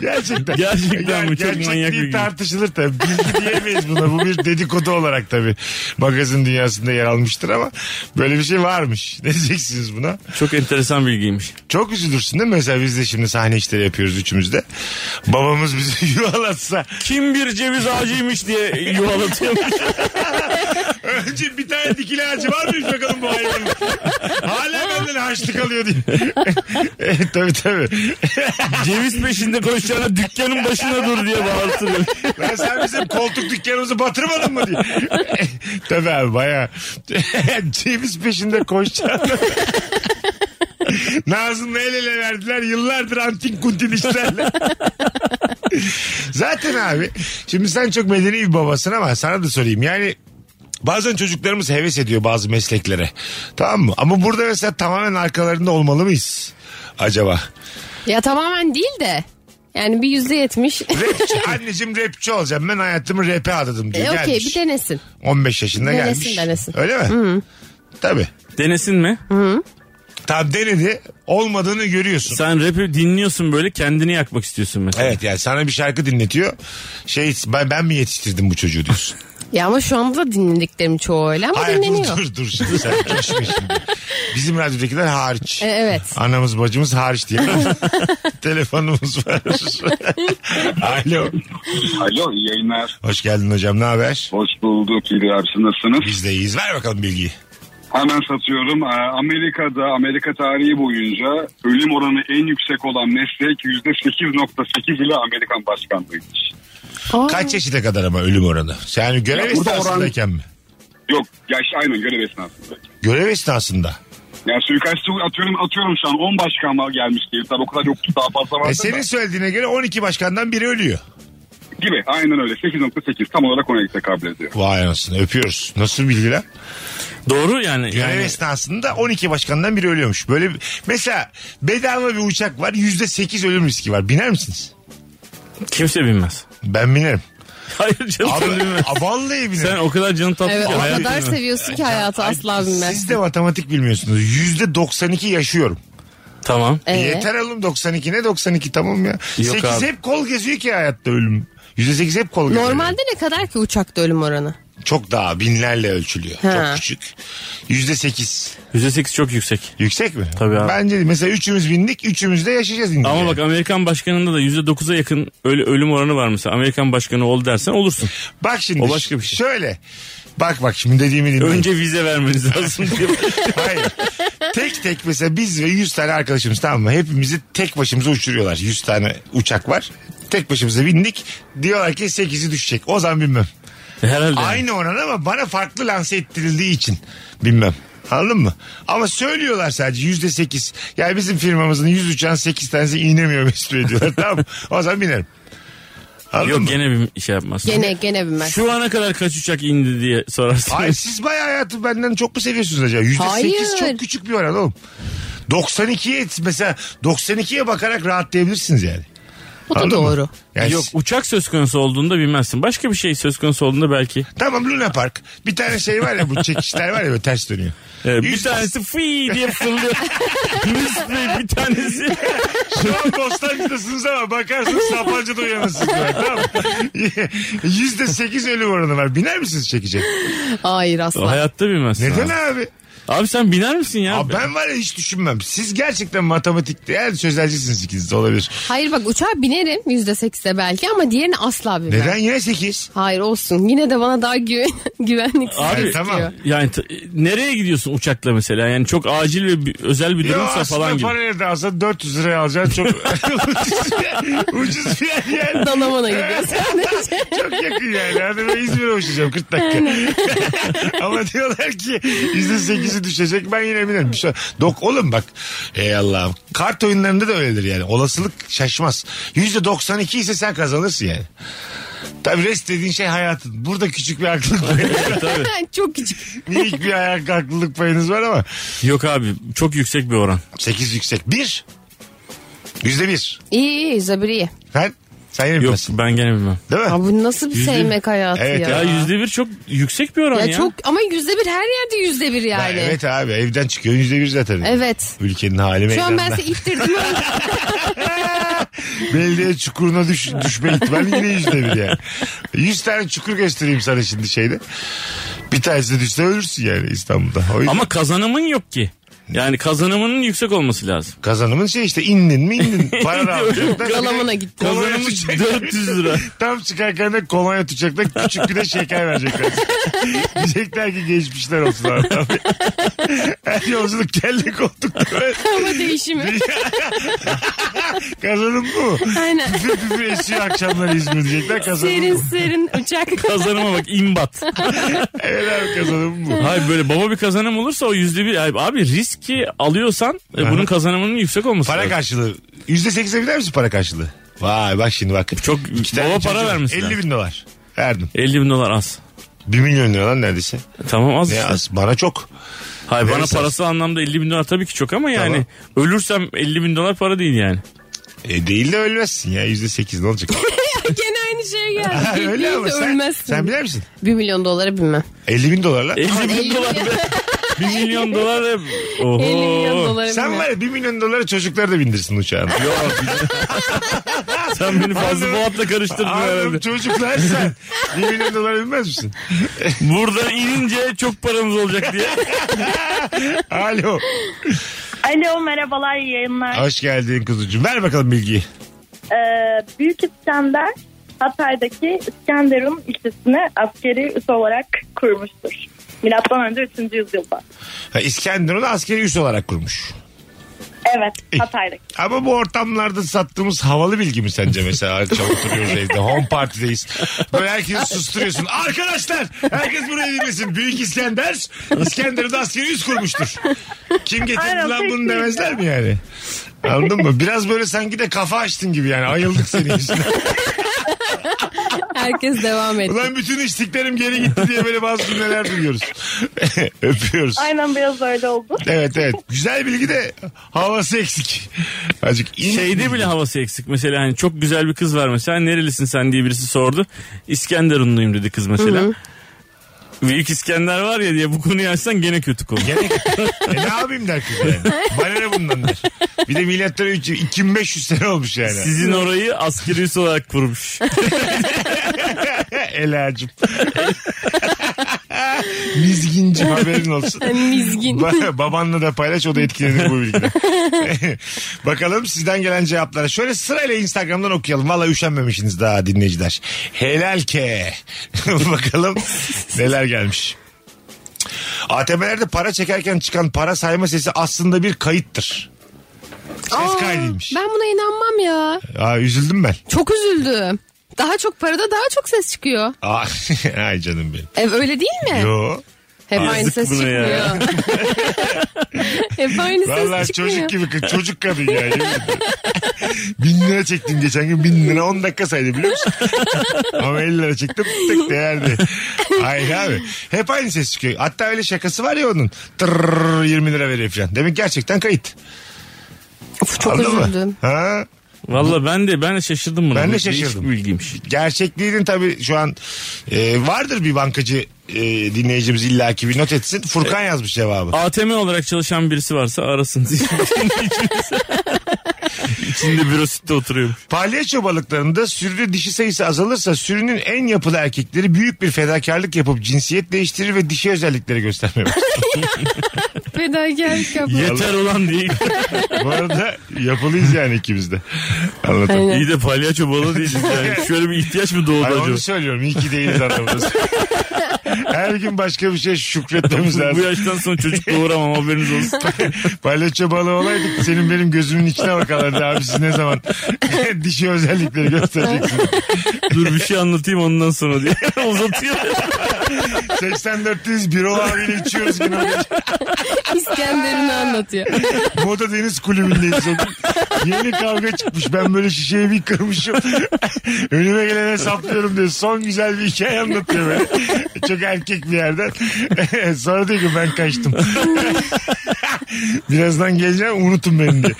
Gerçekten. Gerçekten bu çok manyak bir bilgi. tartışılır tabii. Bilgi diyemeyiz buna. Bu bir dedikodu olarak tabii. Magazin dünyasında yer almıştır ama böyle bir şey varmış. Ne diyeceksiniz buna? Çok enteresan bilgiymiş. Çok üzülürsün değil mi? Mesela biz de şimdi sahne işleri yapıyoruz üçümüz de. Babamız bizi yuvalatsa. Kim bir ceviz ağacıymış diye yuvalatıyormuş. Önce bir tane dikili ağacı var mıymış bakalım bu hayvanın? Hala benden harçlık alıyor diye. evet, tabii tabii. ceviz peşinde koşacağına dükkanın başına dur diye bağırtırıyor. Lan sen bizim koltuk dükkanımızı batırmadın mı diye. tabii abi baya. Ceviz peşinde koşacağını. Nazım'la el ele verdiler. Yıllardır antin kuntin işlerle. Zaten abi şimdi sen çok medeni bir babasın ama sana da sorayım. Yani Bazen çocuklarımız heves ediyor bazı mesleklere. Tamam mı? Ama burada mesela tamamen arkalarında olmalı mıyız? Acaba? Ya tamamen değil de. Yani bir yüzde yetmiş. Rapçi, anneciğim rapçi olacağım. Ben hayatımı rap'e adadım diye E okey gelmiş. bir denesin. 15 yaşında Denesin, gelmiş. denesin. Öyle mi? Hı. Tabii. Denesin mi? Tamam denedi. Olmadığını görüyorsun. Sen rap'i dinliyorsun böyle kendini yakmak istiyorsun mesela. Evet yani sana bir şarkı dinletiyor. Şey ben, ben mi yetiştirdim bu çocuğu diyorsun. Ya ama şu anda da dinlediklerim çoğu öyle ama Hayır dur dinleniyor. dur dur şimdi sen şimdi. Bizim radyodakiler hariç. E, evet. Anamız bacımız hariç diye. Telefonumuz var. Alo. Alo iyi yayınlar. Hoş geldin hocam ne haber? Hoş bulduk siz nasılsınız? Biz de iyiyiz. Ver bakalım bilgiyi. Hemen satıyorum. Ee, Amerika'da Amerika tarihi boyunca ölüm oranı en yüksek olan meslek %8.8 ile Amerikan başkanlığıymış. Kaç yaşına kadar ama ölüm oranı? Yani görev Ya burada oran- esnasındayken mi? Yok yaş aynen görev esnasında. Görev esnasında. Yani suikastçı atıyorum atıyorum şu an 10 başkan var gelmiş diye. Tabii o kadar yoktu daha fazla vardı E senin da. söylediğine göre 12 başkandan biri ölüyor. Gibi aynen öyle 8.8 tam olarak ona tekabül ediyor. Vay anasını öpüyoruz. Nasıl bilgiler? Doğru yani. Görev yani esnasında 12 başkandan biri ölüyormuş. Böyle bir- mesela bedava bir uçak var %8 ölüm riski var. Biner misiniz? kimse bilmez. Ben binerim. Hayır canım Abi, a, vallahi binerim. Sen o kadar canın tatlı Evet ki o kadar bilmez. seviyorsun ki hayatı asla bilmez. Siz de matematik bilmiyorsunuz. %92 yaşıyorum. Tamam. Ee? Yeter oğlum 92 ne 92 tamam ya. Yok 8 abi. hep kol geziyor ki hayatta ölüm. %8 hep kol geziyor. Normalde ne kadar ki uçakta ölüm oranı? Çok daha binlerle ölçülüyor. Ha. Çok küçük. %8. %8 çok yüksek. Yüksek mi? Tabii abi. Bence de. mesela üçümüz bindik üçümüz de yaşayacağız. ince. Ama bak Amerikan başkanında da %9'a yakın öyle ölüm oranı var mesela. Amerikan başkanı ol dersen olursun. Bak şimdi O başka bir şey. şöyle. Bak bak şimdi dediğimi dinle. Önce vize vermeniz lazım diye. Hayır. Tek tek mesela biz ve 100 tane arkadaşımız tamam mı? Hepimizi tek başımıza uçuruyorlar. 100 tane uçak var. Tek başımıza bindik. Diyorlar ki 8'i düşecek. O zaman bilmem. Herhalde. Aynı oran ama bana farklı lanse ettirildiği için bilmem. Anladın mı? Ama söylüyorlar sadece yüzde sekiz. Yani bizim firmamızın yüz uçağın sekiz tanesi inemiyor Mesut Bey diyorlar. tamam? O zaman binerim. Anladın Yok mı? gene bir şey yapmaz. Gene gene bilmez. Şu ana kadar kaç uçak indi diye sorarsın. Ay siz bayağı hayatı benden çok mu seviyorsunuz acaba? Yüzde sekiz Hayır. çok küçük bir oran oğlum. 92'ye mesela 92'ye bakarak rahatlayabilirsiniz yani. O da Anladın mı? doğru. Yani Yok uçak söz konusu olduğunda bilmezsin. Başka bir şey söz konusu olduğunda belki. Tamam Luna Park. Bir tane şey var ya bu çekişler var ya böyle ters dönüyor. Ee, bir Yüz- tanesi fıy diye fırlıyor. Mesut Bey bir tanesi. Şu an Bostancı'dasınız ama bakarsınız Sapanca'da uyanırsınız. Tamam mı? Yüzde sekiz ölüm oranı var. Biner misiniz çekecek? Hayır asla. Hayatta bilmezsin. Neden abi. Abi? Sen biner misin ya? Abi ben var ya hiç düşünmem. Siz gerçekten matematikte yani sözelcisiniz ikiniz de olabilir. Hayır bak uçağa binerim yüzde sekizde belki ama diğerini asla bilmem. Neden yine sekiz? Hayır olsun. Yine de bana daha güven, güvenlik Abi istiyor. tamam. Yani t- nereye gidiyorsun uçakla mesela? Yani çok acil ve bir- özel bir Ya durumsa aslında falan gibi. para nerede alsan 400 liraya alacaksın. Çok ucuz, bir, ucuz bir yer yani. Dalaman'a gidiyor sadece. Çok yakın yani. Hadi ben İzmir'e uçacağım 40 dakika. Ama diyorlar ki %8 birisi düşecek ben yine binerim. Bir şey- Dok oğlum bak. Ey Allah'ım. Kart oyunlarında da öyledir yani. Olasılık şaşmaz. Yüzde 92 ise sen kazanırsın yani. Tabii rest dediğin şey hayatın. Burada küçük bir haklılık payınız var. Çok küçük. Minik bir ayak haklılık payınız var ama. Yok abi çok yüksek bir oran. 8 yüksek. 1. Yüzde bir. İyi iyi yüzde bir iyi. Sen? Sen yine Yok bilmezsin. ben gene bilmem. Değil mi? Abi bu nasıl bir Yüzde- sevmek hayatı Evet ya. Ya yüzde bir çok yüksek bir oran Ya ya. çok ama yüzde bir her yerde yüzde bir Ben- yani. evet abi evden çıkıyor yüzde bir zaten. Evet. Ülkenin hali Şu an ben meydanda. size ittirdim. Belediye çukuruna düş, düşme ihtimali yine yüzde bir yani. Yüz tane çukur göstereyim sana şimdi şeyde. Bir tanesi düşse ölürsün yani İstanbul'da. O yüzden Ama kazanımın yok ki. Yani kazanımının yüksek olması lazım. kazanımın şey işte indin mi indin. Para da alacaksın. Galamına gitti. Kolonya Kazanımın tutacaklar. 400 lira. Tam çıkarken de kolonya tutacaklar. Küçük bir de şeker verecekler. Diyecekler ki geçmişler olsun abi. Her yolculuk kelle koltukta. Hava değişimi. Kazanım bu. Aynen. Püfür püfür esiyor akşamları İzmir diyecekler. Kazanım Serin bu. serin uçak. Kazanıma bak imbat. Evet abi kazanım bu. Hayır böyle baba bir kazanım olursa o yüzde bir. Abi, abi riski alıyorsan e, bunun kazanımının yüksek olması Para lazım. karşılığı. Yüzde sekize bilir misin para karşılığı? Vay bak şimdi bak. Çok İki tane baba para vermesi 50 lazım. bin dolar. Verdim. 50 bin dolar az. 1 milyon lira lan neredeyse. Tamam az Ne işte. az? Bana çok. Hayır bana Verirsen. parası anlamda 50 bin dolar tabii ki çok ama yani ölürsem 50 bin dolar para değil yani. E değil de ölmezsin ya. Yüzde sekiz ne olacak? Gene aynı şeye geldi. Öyle ama sen, ölmezsin. sen bilir misin? Bir milyon dolara bilmem. 50 bin dolarla. 50 bin 50 dolar. 1 milyon dolar da... Oho. 50 milyon dolara Sen var ya 1 milyon doları çocuklar da bindirsin uçağına. Yok. Sen beni fazla Boğat'la karıştırdın Anladım herhalde. çocuklar sen. 1 milyon dolara binmez misin? Buradan inince çok paramız olacak diye. Alo. Alo merhabalar iyi yayınlar. Hoş geldin kuzucuğum. Ver bakalım bilgiyi. Ee, Büyük İskender Hatay'daki İskenderun ilçesini askeri üs olarak kurmuştur. Milattan önce 3. yüzyılda. Ha, İskenderun'u askeri üs olarak kurmuş. Evet Hatay'daki. Ama bu ortamlarda sattığımız havalı bilgi mi sence mesela? Akşam oturuyoruz evde. Home party'deyiz. Böyle herkesi susturuyorsun. Arkadaşlar herkes buraya dinlesin. Büyük İskender İskenderun'da askeri üs kurmuştur. Kim getirdi Aynen, lan bunu demezler mi yani? Anladın mı? Biraz böyle sanki de kafa açtın gibi yani. Ayıldık senin yüzünden. Herkes devam etti. Ulan bütün içtiklerim geri gitti diye böyle bazı cümleler duyuyoruz. Öpüyoruz. Aynen biraz öyle oldu. Evet evet. Güzel bilgi de havası eksik. Azıcık in- Şeyde bile havası eksik. Mesela hani çok güzel bir kız var mesela. Nerelisin sen diye birisi sordu. İskenderunluyum dedi kız mesela. Büyük İskender var ya diye bu konuyu açsan gene kötü konu. Gene e ne yapayım der kız yani. Bana ne bundan der. Bir de milattan önce 2500 sene olmuş yani. Sizin orayı askeri üs olarak kurmuş. Elacım. Mizgincim haberin olsun. Mizgin. Ba- babanla da paylaş o da etkilenir bu bilgiden. Bakalım sizden gelen cevaplara. Şöyle sırayla Instagram'dan okuyalım. Valla üşenmemişsiniz daha dinleyiciler. Helal ke. Bakalım neler gelmiş. ATM'lerde para çekerken çıkan para sayma sesi aslında bir kayıttır. Ses Aa, kaydıymış. Ben buna inanmam ya. Aa, üzüldüm ben. Çok üzüldüm. Daha çok parada daha çok ses çıkıyor. Aa, ay canım benim. E, öyle değil mi? Yo. Hep Yazık aynı ses buna çıkmıyor. ya. Hep aynı Vallahi ses çıkmıyor. çocuk gibi kız. Çocuk kadın ya. yemin ederim. bin lira çektim geçen gün. Bin lira 10 dakika saydı biliyor musun? Ama 50 lira çektim. Tık değerli. Hayır abi. Hep aynı ses çıkıyor. Hatta öyle şakası var ya onun. Tırrrr 20 lira veriyor falan. Demek gerçekten kayıt. Of, çok Anladın mı? üzüldüm. Ha? Valla ben de ben de şaşırdım buna. Ben de değişik şaşırdım. bir bilgiymiş. Gerçekliğinin tabii şu an e, vardır bir bankacı e, dinleyicimiz illaki bir not etsin. Furkan yazmış cevabı. ATM olarak çalışan birisi varsa arasın. İçinde bürosütte oturuyormuş. Palyaço balıklarında sürüde dişi sayısı azalırsa sürünün en yapılı erkekleri büyük bir fedakarlık yapıp cinsiyet değiştirir ve dişi özellikleri göstermeye başlar. Fedakarlık yapma. Yeter ulan değil. Bu arada yapılıyız yani ikimiz de. Anlatalım. Aynen. İyi de palyaço balı değiliz yani. Şöyle bir ihtiyaç mı doğdu Ay, acaba? onu söylüyorum. İyi ki değiliz anlamında. Her gün başka bir şey şükretmemiz Bu lazım. yaştan sonra çocuk doğuramam haberiniz olsun. Palyaço balığı olaydık senin benim gözümün içine bakarlardı abi siz ne zaman dişi özellikleri göstereceksiniz. Dur bir şey anlatayım ondan sonra diye uzatıyor. 84'teyiz bir o abiyle içiyoruz yine. İskender'ini anlatıyor. Moda Deniz Kulübü'ndeyiz. Yeni kavga çıkmış. Ben böyle şişeyi bir kırmışım. Önüme gelene saplıyorum diye. Son güzel bir hikaye anlatıyor böyle. Çok erkek bir yerden. Sonra diyor ki ben kaçtım. Birazdan geleceğim unutun beni diye.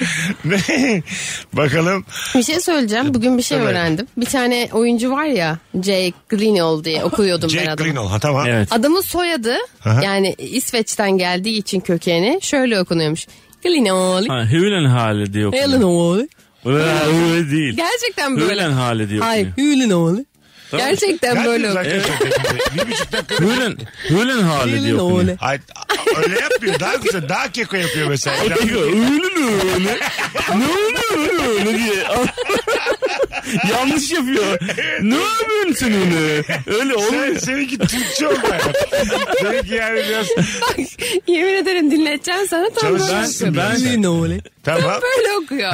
Bakalım. Bir şey söyleyeceğim. Bugün bir şey Evet. öğrendim. Bir tane oyuncu var ya Jake Gyllenhaal diye okuyordum ben Jack adamı. Gyllenhaal. Ha tamam. Adamın soyadı Aha. yani İsveç'ten geldiği için kökeni şöyle okunuyormuş. Gyllenhaal. Ha, Hülen hali diye okunuyor. Gyllenhaal. Öyle, öyle değil. Gerçekten böyle. Hülen hali diye Hayır okunuyor. Gyllenhaal. Tamam. Gerçekten böyle okuyor. bir buçuk dakika. Hülen hali. Hayır, öyle yapmıyor. Daha güzel. Daha keko yapıyor mesela. Öyle öyle. Ne öyle öyle diye. Yanlış yapıyor. Ne yapıyorsun sen öyle? Öyle olmuyor. Sen, seninki Türkçe oldu hayat. Seninki yani biraz Bak yemin ederim dinleteceğim sana tam böyle Ben, okuyor. ben, Gyllenhaal. Tamam. Böyle okuyor.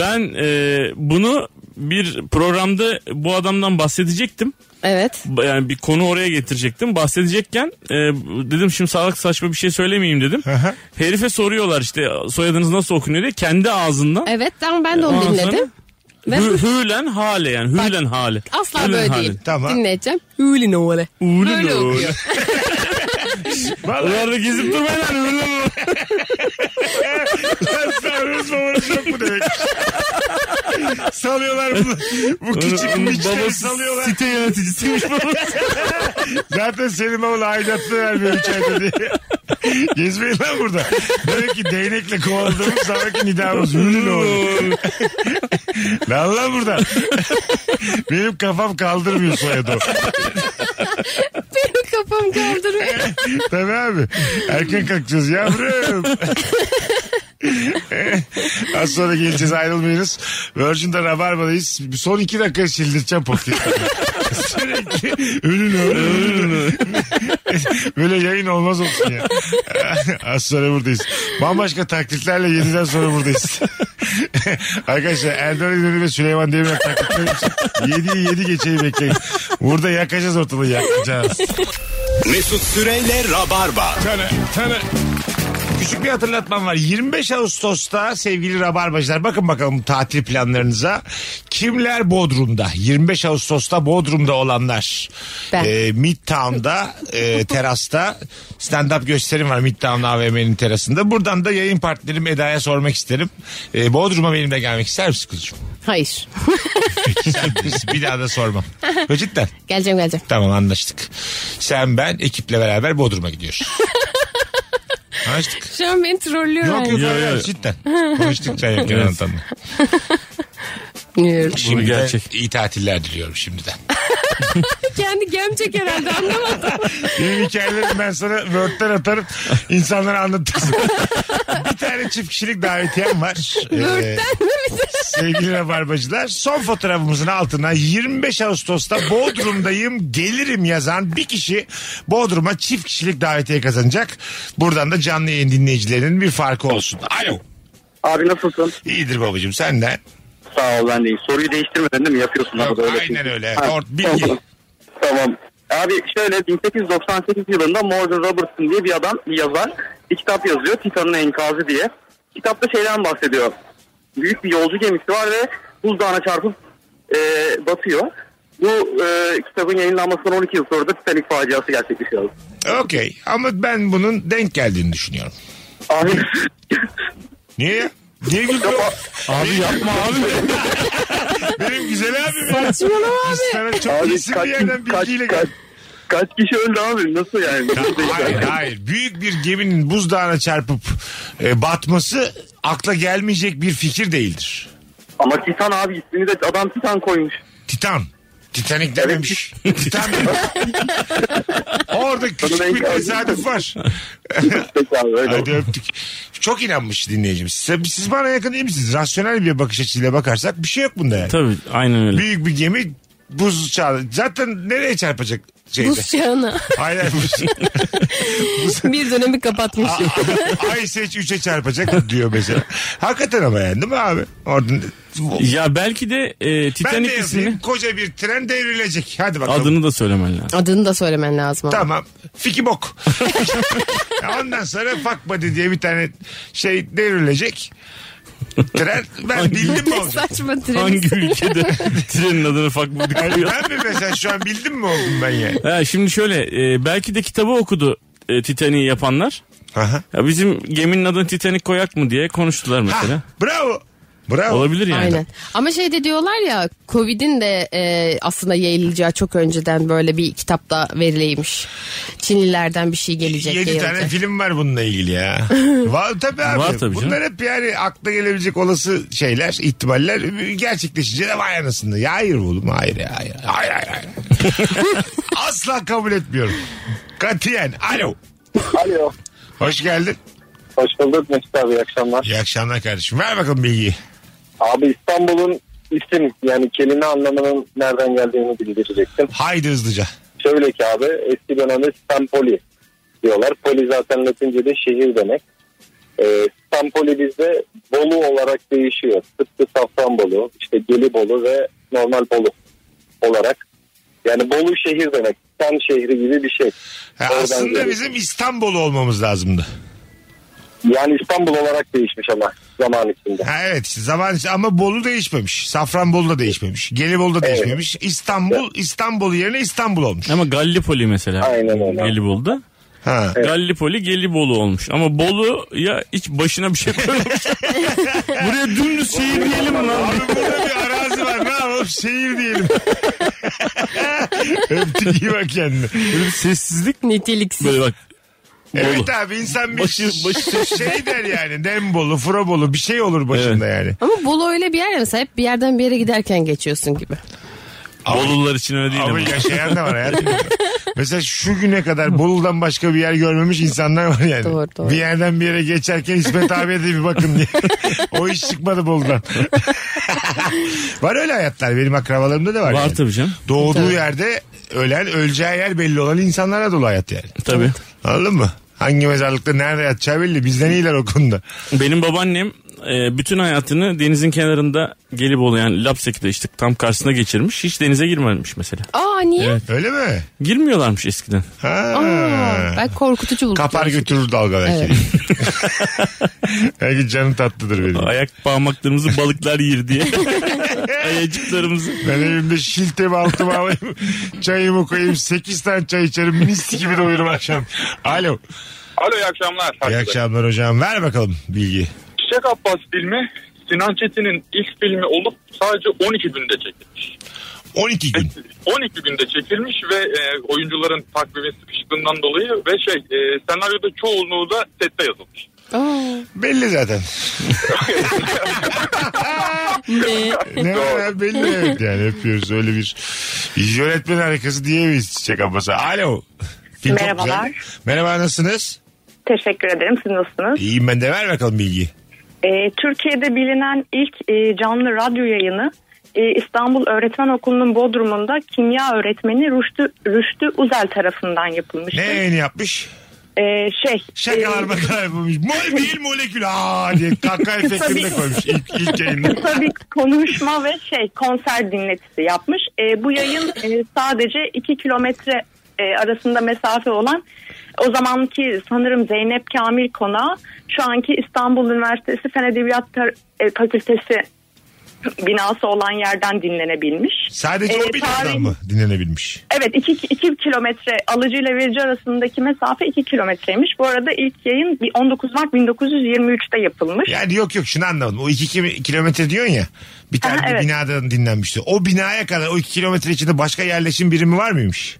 ben e, bunu bir programda bu adamdan bahsedecektim. Evet. Yani bir konu oraya getirecektim. Bahsedecekken e, dedim şimdi sağlık saçma bir şey söylemeyeyim dedim. Herife soruyorlar işte soyadınız nasıl okunuyor diye. Kendi ağzından. Evet tamam ben de onu Ondan sonra dinledim. Ve Hü, hülen hale yani hülen hale. asla Hülen böyle hale. değil. Dinleyeceğim. Gyllenhaal. Böyle Hülen okuyor. Oralarda gezip durmayın lan. Lan sarhoş babanız yok mu demek. salıyorlar bunu. Bu küçük miçleri babası salıyorlar. site yöneticisiymiş babası. Zaten senin bavul aidatını vermiyor üç ayda diye. Gezmeyin lan burada. Demek ki değnekle kovaladığımız sonraki nidamız. Hülün oğlu. lan lan burada. Benim kafam kaldırmıyor soyadı. Benim kafam kaldırıyor. Tabii abi. Erken kalkacağız yavrum. Az sonra geleceğiz ayrılmayınız. Virgin'de Rabarba'dayız. Son iki dakika sildireceğim podcast'ı. Sürekli ölün ölün. Böyle yayın olmaz olsun ya. Az sonra buradayız. Bambaşka taklitlerle 7'den sonra buradayız. Arkadaşlar Erdal İnönü ve Süleyman Demirel taklitleri için 7'yi 7 geçeyi bekleyin. Burada yakacağız ortalığı yakacağız. Mesut Süreyle Rabarba. Tane, tane. Küçük bir hatırlatmam var. 25 Ağustos'ta sevgili Rabarbacılar bakın bakalım tatil planlarınıza. Kimler Bodrum'da? 25 Ağustos'ta Bodrum'da olanlar. Ben. Ee, Midtown'da e, terasta stand-up gösterim var Midtown AVM'nin terasında. Buradan da yayın partnerim Eda'ya sormak isterim. Ee, Bodrum'a benimle gelmek ister misin kızım? Hayır. Peki sen bilirsin. bir daha da sormam. Ve cidden. Geleceğim geleceğim. Tamam anlaştık. Sen ben ekiple beraber Bodrum'a gidiyoruz. Anlaştık. Şu an beni trollüyor. Yok yok hayır, cidden. Konuştukça yakın Evet. anlatalım. Bilmiyorum. Şimdiden gerçek. iyi tatiller diliyorum şimdiden. Kendi gemecek herhalde anlamadım. Benim hikayelerimi ben sana Word'den atarım. İnsanlara anlatırsın. bir tane çift kişilik davetiyem var. Ee, Word'den mi bir de? sevgili rabarbacılar. Son fotoğrafımızın altına 25 Ağustos'ta Bodrum'dayım gelirim yazan bir kişi Bodrum'a çift kişilik davetiye kazanacak. Buradan da canlı yayın dinleyicilerinin bir farkı olsun. Alo. Abi nasılsın? İyidir babacığım senden. Sağ ol ben de iyi. Soruyu değiştirmedin değil mi? Yapıyorsun Yok, arada öyle. aynen öyle. Ha, Or- bilgi. Tamam. tamam. Abi şöyle 1898 yılında Morgan Robertson diye bir adam, bir yazar bir kitap yazıyor. Titan'ın enkazı diye. Kitapta şeyden bahsediyor. Büyük bir yolcu gemisi var ve buzdağına çarpıp e, batıyor. Bu e, kitabın yayınlanmasından 12 yıl sonra da Titanic faciası gerçekleşiyor. Okey ama ben bunun denk geldiğini düşünüyorum. Abi Niye ya? Niye güldün? Abi yapma abi. Benim güzel abim. Saçmalama Biz sana çok Abi iyisin bir yerden bilgiyle kaç, gel. kaç kişi öldü abi? Nasıl yani? Hayır hayır. Büyük bir geminin buzdağına çarpıp e, batması akla gelmeyecek bir fikir değildir. Ama Titan abi ismini de adam Titan koymuş. Titan. Titanic dememiş. Titan demiş. Orada küçük bir tesadüf var. Peki abi öyle Hadi öptük. Çok inanmış dinleyicimiz. Siz, siz bana yakın değil misiniz? Rasyonel bir bakış açısıyla bakarsak bir şey yok bunda yani. Tabii aynen öyle. Büyük bir gemi buz çağı. Zaten nereye çarpacak şeyde? Buz çağına. Aynen buz. bir dönemi kapatmış. Ay seç 3'e çarpacak diyor mesela. Hakikaten ama yani değil mi abi? Orada Ya belki de e, Ben Titanic de yazayım. ismini Koca bir tren devrilecek. Hadi bakalım. adını da söylemen lazım. Adını da söylemen lazım. ama. Tamam. Fiki bok. Ya Ondan sonra fuck buddy diye bir tane şey devrilecek. Tren ben bildim mi olacak? Saçma tren. Hangi ülkede trenin adını fuck buddy Yani koyuyor? ben mi mesela şu an bildim mi oldum ben yani? Ha, şimdi şöyle e, belki de kitabı okudu e, Titanic'i yapanlar. Aha. Ya bizim geminin adını Titanic koyak mı diye konuştular mesela. Ha, bravo. Bravo. Olabilir yani. Aynen. Ama şey de diyorlar ya Covid'in de e, aslında yayılacağı çok önceden böyle bir kitapta verileymiş. Çinlilerden bir şey gelecek. 7 tane yayılacak. film var bununla ilgili ya. var tabii abi. Var tabii Bunlar hep yani akla gelebilecek olası şeyler, ihtimaller gerçekleşince de vay anasını. Ya hayır oğlum hayır ya. Hayır hayır hayır. hayır. Asla kabul etmiyorum. Katiyen. Alo. Alo. Hoş geldin. Hoş bulduk Mesut abi iyi akşamlar. İyi akşamlar kardeşim. Ver bakalım bilgiyi. Abi İstanbul'un isim yani kelime anlamının nereden geldiğini bildirecektim. Haydi hızlıca. Şöyle ki abi eski dönemde Stampoli diyorlar. Poli zaten Latince'de şehir demek. Ee, Stampoli bizde Bolu olarak değişiyor. Tıpkı Safranbolu, işte Gelibolu ve normal Bolu olarak. Yani Bolu şehir demek. Stan şehri gibi bir şey. Ha, Oradan aslında geliyor. bizim İstanbul olmamız lazımdı. Yani İstanbul olarak değişmiş ama zaman içinde. Ha, evet işte zaman ama Bolu değişmemiş. Safranbolu da değişmemiş. Gelibolu da değişmemiş. İstanbul İstanbul yerine İstanbul olmuş. Ama Gallipoli mesela. Aynen öyle. Gelibolu'da. Ha. Gallipoli Gelibolu olmuş. Ama Bolu ya hiç başına bir şey koymamış. Buraya dümdüz şehir diyelim lan. Abi burada bir arazi var. Ne yapalım? Şehir diyelim. Öptük iyi bak kendine. Böyle bir sessizlik Niteliksiz. böyle bak. Evet abi insan bir Başı- başı- şey der yani. Dembolu, Furabolu bir şey olur başında yani. Ama Bolu öyle bir yer ya mesela hep bir yerden bir yere giderken geçiyorsun gibi. Bolular için öyle değil ama. Ama yaşayan da var hayatım. Mesela şu güne kadar Bolu'dan başka bir yer görmemiş insanlar var yani. Doğru, doğru. Bir yerden bir yere geçerken İsmet abiye de bir bakın diye. o iş çıkmadı Bolu'dan. var öyle hayatlar. Benim akrabalarımda da var. Var yani. tabii canım. Doğduğu Tabii. yerde ölen öleceği yer belli olan insanlara dolu hayat yani. Tabii. Anladın mı? Hangi mezarlıkta nerede yatacağı belli. Bizden iyiler o konuda. Benim babaannem e, bütün hayatını denizin kenarında Gelibolu yani Lapseki'de işte tam karşısına geçirmiş. Hiç denize girmemiş mesela. Aa niye? Evet. Öyle mi? Girmiyorlarmış eskiden. Ha. Aa, ben korkutucu buldum. Kapar götürür dalga belki. belki canı tatlıdır benim. Ayak parmaklarımızı balıklar yer diye. Ayacıklarımızı. Ben evimde şiltemi altıma alayım. Çayımı koyayım. 8 tane çay içerim. Mis gibi de uyurum akşam. Alo. Alo iyi akşamlar. İyi akşamlar hocam. Ver bakalım bilgi. Çiçek Abbas filmi Sinan Çetin'in ilk filmi olup sadece 12 günde çekilmiş. 12 gün. 12 günde çekilmiş ve e, oyuncuların takvimi sıkışıklığından dolayı ve şey e, senaryoda çoğunluğu da sette yazılmış. Belli zaten. ne? ne var ya belli evet yani yapıyoruz öyle bir yönetmen harikası diyemeyiz Çiçek Abbas'a. Alo. Film çok Merhabalar. Merhaba nasılsınız? Teşekkür ederim. Siz nasılsınız? İyiyim ben de ver bakalım bilgiyi. Ee, Türkiye'de bilinen ilk e, canlı radyo yayını e, İstanbul Öğretmen Okulu'nun Bodrum'unda kimya öğretmeni Rüştü, Rüştü Uzel tarafından yapılmıştı. Ne yayını yapmış? Ee, şey. Şakalar e, makalar yapılmış. Mol değil molekül. Aa diye kahkaha efektini de Tabii. koymuş ilk, ilk yayında. kısa bir konuşma ve şey konser dinletisi yapmış. E, bu yayın e, sadece 2 kilometre e, arasında mesafe olan o zamanki sanırım Zeynep Kamil Konağı şu anki İstanbul Üniversitesi Fen Edebiyat e, Fakültesi binası olan yerden dinlenebilmiş. Sadece E, o binadan tarih- mı dinlenebilmiş? Evet 2 2 kilometre alıcıyla verici arasındaki mesafe 2 kilometreymiş. Bu arada ilk yayın bir 19 Mart 1923'te yapılmış. Yani yok yok şunu anlamadım. O iki ki- kilometre diyorsun ya. Bir tane Aha, bir evet. binadan dinlenmişti. O binaya kadar o iki kilometre içinde başka yerleşim birimi var mıymış?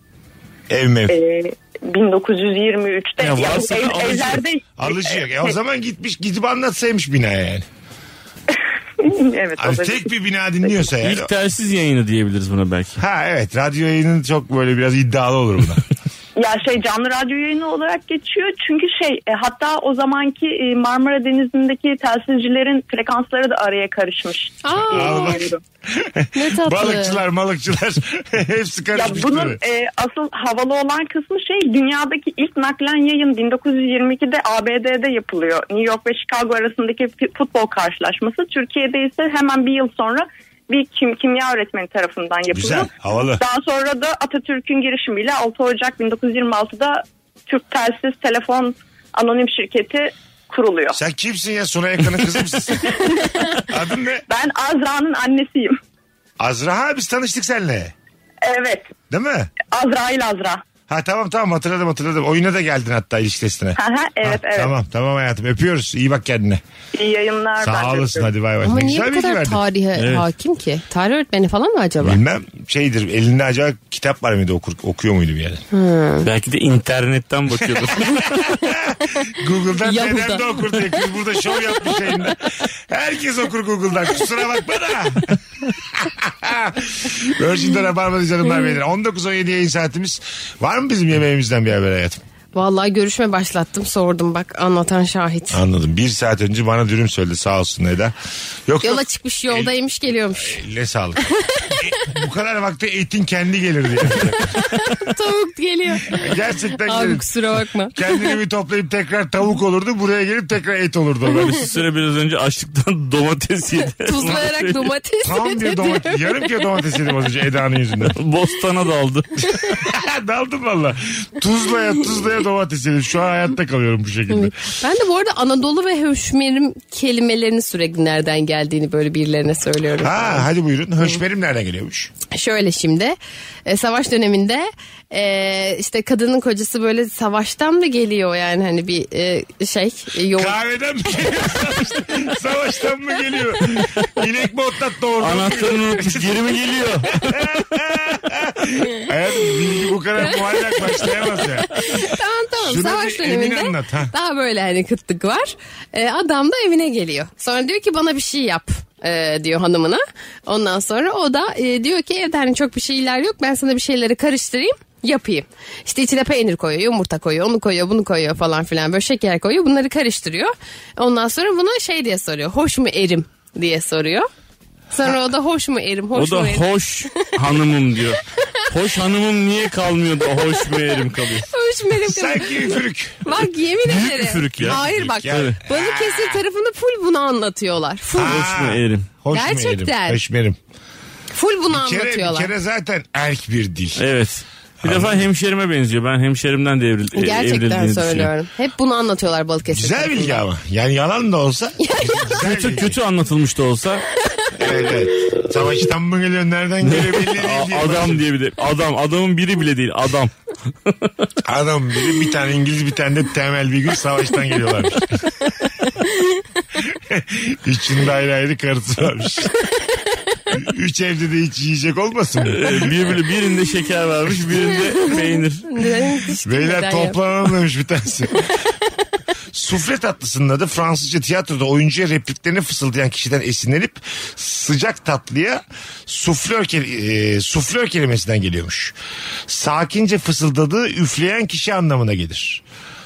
Ev mev. Ee, 1923'te Ya yani ev- alıcı. evlerde Alıcı yok. E o zaman gitmiş gidip anlatsaymış binaya yani. evet olabilir. tek bir bina dinliyorsa yani. İlk telsiz yayını diyebiliriz buna belki. Ha evet radyo yayının çok böyle biraz iddialı olur buna. Ya şey canlı radyo yayını olarak geçiyor çünkü şey e, hatta o zamanki e, Marmara Denizi'ndeki telsizcilerin frekansları da araya karışmış. Aa, E, ne tatlı. Balıkçılar malıkçılar hepsi Ya karışmış. bunun tabii. e, asıl havalı olan kısmı şey dünyadaki ilk naklen yayın 1922'de ABD'de yapılıyor. New York ve Chicago arasındaki futbol karşılaşması. Türkiye'de ise hemen bir yıl sonra bir kim, kimya öğretmeni tarafından yapılıyor. Güzel, havalı. Daha sonra da Atatürk'ün girişimiyle 6 Ocak 1926'da Türk Telsiz Telefon Anonim Şirketi kuruluyor. Sen kimsin ya Suna Yakın'ın kızı mısın? Adın ne? Ben Azra'nın annesiyim. Azra ha biz tanıştık seninle. Evet. Değil mi? Azrail Azra. Ha tamam tamam hatırladım hatırladım. Oyuna da geldin hatta ilişki testine. Hı, evet evet. Tamam tamam hayatım öpüyoruz. İyi bak kendine. İyi yayınlar. ben Sağ de olasın hadi bay bay. Ama Ne niye güzel bu bilgi kadar verdin. tarihe Evet. hakim ki? Tarih öğretmeni falan mı acaba? Bilmem şeydir elinde acaba kitap var mıydı okur, okuyor muydu bir yere? Belki de internetten bakıyordur. Google'dan Yahoo'da. dedem de okur diye kız burada şov yapmış yayında. Herkes okur Google'dan kusura bakma da. Virgin'de Rabarba'da canımlar beyler. 19-17 yayın saatimiz. Var mı bizim yemeğimizden bir haber hayatım? Vallahi görüşme başlattım sordum bak anlatan şahit. Anladım. Bir saat önce bana dürüm söyledi sağ olsun Eda. Yok Yola yok. çıkmış yoldaymış geliyormuş. Ne sağlık. E, bu kadar vakti etin kendi gelirdi. Yani. Tavuk geliyor. Gerçekten Abi gelir. kusura bakma. Kendini bir toplayıp tekrar tavuk olurdu. Buraya gelip tekrar et olurdu. o. Bir süre biraz önce açlıktan domates yedi. Tuzlayarak domates Tam bir domates. Yarım kilo domates yedim az önce Eda'nın yüzünden. Bostana daldı. Daldım valla. Tuzlaya tuzlaya domates yedim. Şu an hayatta kalıyorum bu şekilde. Ben de bu arada Anadolu ve höşmerim kelimelerini sürekli nereden geldiğini böyle birilerine söylüyorum. Ha hadi buyurun. Höşmerim nereden geliyormuş? Şöyle şimdi e, savaş döneminde e, işte kadının kocası böyle savaştan mı geliyor yani hani bir e, şey yoğurt Kahveden mi geliyor? Savaştan, savaştan mı geliyor? İnek mi otlattı orada? Anahtarını unutmuş geri mi geliyor? Hayatım bilgi bu kadar muallak başlayamaz ya. tamam tamam Şunu savaş döneminde anlat, ha. daha böyle hani kıtlık var. E, adam da evine geliyor. Sonra diyor ki bana bir şey yap e, diyor hanımına. Ondan sonra o da e, diyor ki evde hani çok bir şeyler yok ben sana bir şeyleri karıştırayım yapayım. İşte içine peynir koyuyor, yumurta koyuyor, onu koyuyor, bunu koyuyor falan filan. Böyle şeker koyuyor. Bunları karıştırıyor. Ondan sonra buna şey diye soruyor. Hoş mu erim diye soruyor. Sonra o da hoş mu erim, hoş O da mu erim? hoş hanımım diyor. Hoş hanımım niye kalmıyor da hoş mu erim kalıyor? Hoş mu erim? Sanki üfürük. Bak yemin Büyük ederim. üfürük ya. Hayır bak Yani. Balıkesir tarafında full bunu anlatıyorlar. Full, Hoş mu erim? Hoş mu Gerçekten. yerim? Höşmerim. full bunu Bir kere, bir anlatıyorlar. kere zaten erk bir dil. Evet. Bir defa hemşerime benziyor. Ben hemşerimden de evril, e, Gerçekten söylüyorum. Hep bunu anlatıyorlar Balıkesir Güzel bilgi ama. Yani yalan da olsa. Kötü, kötü anlatılmış da olsa Evet evet. Savaştan mı geliyor nereden geliyor belli değil a- diye. adam diye bir de adam adamın biri bile değil adam. Adam biri bir tane İngiliz bir tane de temel bir gün savaştan geliyorlarmış. Üçünün de ayrı ayrı karısı varmış. Üç evde de hiç yiyecek olmasın mı? Ee, bir, birinde şeker varmış birinde peynir. Beyler toplanalım demiş bir tanesi. Sufle tatlısının adı Fransızca tiyatroda oyuncuya repliklerini fısıldayan kişiden esinlenip sıcak tatlıya suflör, e, suflör kelimesinden geliyormuş. Sakince fısıldadığı üfleyen kişi anlamına gelir.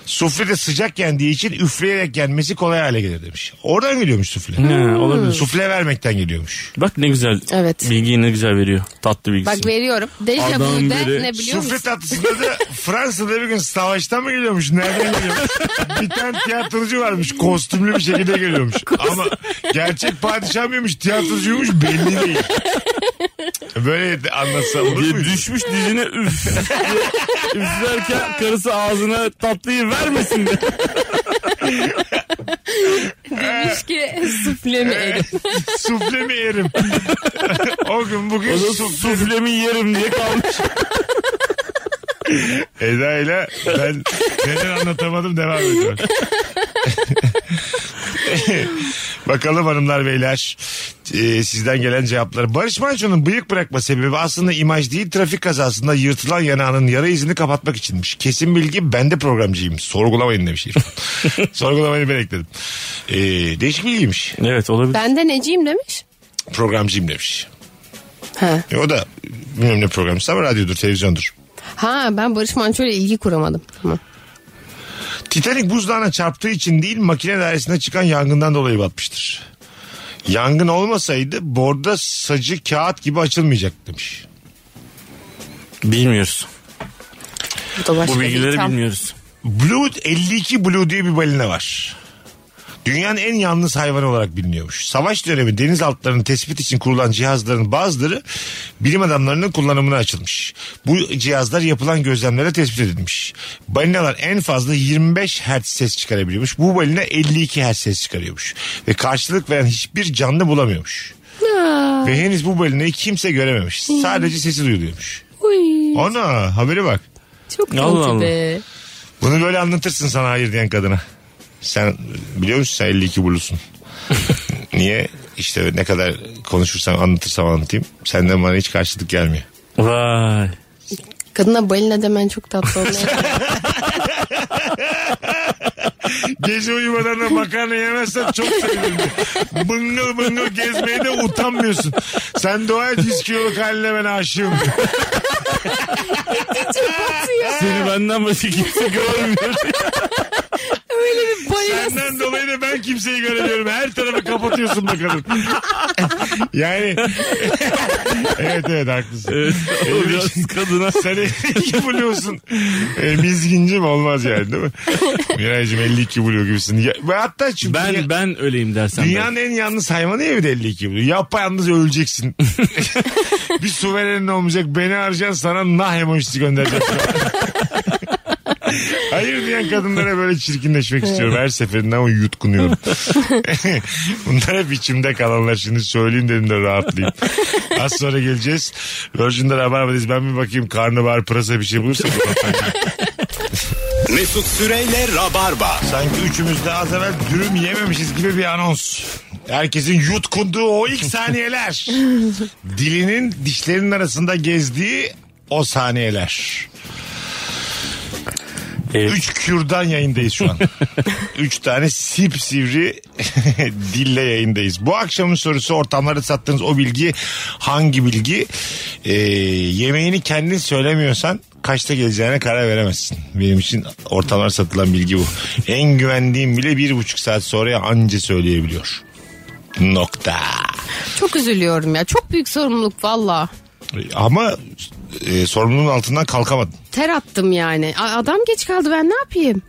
Sufle de sıcak yendiği için üfleyerek yenmesi kolay hale gelir demiş. Oradan geliyormuş sufle. Ne olabilir. Sufle vermekten geliyormuş. Bak ne güzel Evet. bilgiyi ne güzel veriyor. Tatlı bilgisi. Bak veriyorum. Dejavu Adamın de biri ne biliyor Sufle musun? tatlısında da Fransa'da bir gün savaştan mı geliyormuş? Nereden geliyormuş? bir tane tiyatrocu varmış. Kostümlü bir şekilde geliyormuş. Ama gerçek padişah mıymış? Tiyatrocuymuş belli değil. Böyle de anlatsa olur Diye muydu? düşmüş dizine üf. diye Üflerken karısı ağzına tatlıyı vermesin de. Demiş ki sufle mi erim? Sufle mi yerim? o gün bugün O da sufle. suflemi yerim diye kalmış. Eda ile ben neden anlatamadım devam ediyorum. Bakalım hanımlar beyler e, sizden gelen cevaplar. Barış Manço'nun bıyık bırakma sebebi aslında imaj değil trafik kazasında yırtılan yanağının yara izini kapatmak içinmiş. Kesin bilgi ben de programcıyım. Sorgulamayın demiş. Sorgulamayı ben ekledim. E, değişik bilgiymiş. Evet olabilir. Ben de neciyim demiş. Programcıyım demiş. Ha. E, o da bilmem ne programcısı ama radyodur televizyondur. Ha ben Barış Manço ile ilgi kuramadım. Tamam. Titanic buzdağına çarptığı için değil makine dairesinde çıkan yangından dolayı batmıştır. Yangın olmasaydı borda sacı kağıt gibi açılmayacak demiş. Bilmiyoruz. Bu da başka Bu bir bilgileri bilmiyoruz. Blue 52 Blue diye bir balina var. Dünyanın en yalnız hayvanı olarak biliniyormuş. Savaş dönemi deniz altlarının tespit için kurulan cihazların bazıları bilim adamlarının kullanımına açılmış. Bu cihazlar yapılan gözlemlere tespit edilmiş. Balinalar en fazla 25 Hz ses çıkarabiliyormuş. Bu balina 52 Hz ses çıkarıyormuş. Ve karşılık veren hiçbir canlı bulamıyormuş. Ve henüz bu balinayı kimse görememiş. Sadece sesi duyuluyormuş. Uy, Ona haberi bak. çok Allah. be. Bunu böyle anlatırsın sana hayır diyen kadına. Sen biliyor musun sen 52 bulusun. Niye? İşte ne kadar konuşursam anlatırsam anlatayım. Senden bana hiç karşılık gelmiyor. Vay. Kadına balina demen çok tatlı oldu. Gece uyumadan da makarna yemezsen çok sevinirim. Bıngıl bıngıl gezmeye de utanmıyorsun. Sen dua et 100 kiloluk haline ben aşığım. Seni benden başka kimse görmüyor. Öyle bir balina. Senden dolayı da ben kimseyi göremiyorum. Her tarafı kapatıyorsun bakalım. yani evet evet haklısın. Evet, o biraz kadına. Sen 52 buluyorsun. E, mizgincim olmaz yani değil mi? Miraycığım 52 buluyor gibisin. Ya, hatta çünkü Ben dünya- ben öyleyim dersen. ben. dünyanın en yalnız hayvanı bir de 52 buluyor. Yapayalnız öleceksin. bir suverenin olmayacak. Beni arayacaksın sana nah emojisi göndereceğim. Hayır diyen kadınlara böyle çirkinleşmek istiyorum her seferinde ama yutkunuyorum. Bunlar hep içimde kalanlar şimdi söyleyeyim dedim de rahatlayayım. Az sonra geleceğiz. Virgin'de Rabarba'dayız. Ben bir bakayım karnabahar pırasa bir şey bulursak. Mesut Süreyle Rabarba. Sanki üçümüz de az evvel dürüm yememişiz gibi bir anons. Herkesin yutkunduğu o ilk saniyeler. Dilinin dişlerinin arasında gezdiği o saniyeler. Evet. Üç kürdan yayındayız şu an. Üç tane sipsivri dille yayındayız. Bu akşamın sorusu ortamlarda sattığınız o bilgi hangi bilgi? Ee, yemeğini kendin söylemiyorsan kaçta geleceğine karar veremezsin. Benim için ortamlarda satılan bilgi bu. En güvendiğim bile bir buçuk saat sonra anca söyleyebiliyor. Nokta. Çok üzülüyorum ya. Çok büyük sorumluluk valla. Ama e, sorumluluğun altından kalkamadın. Ter attım yani. A- Adam geç kaldı ben ne yapayım?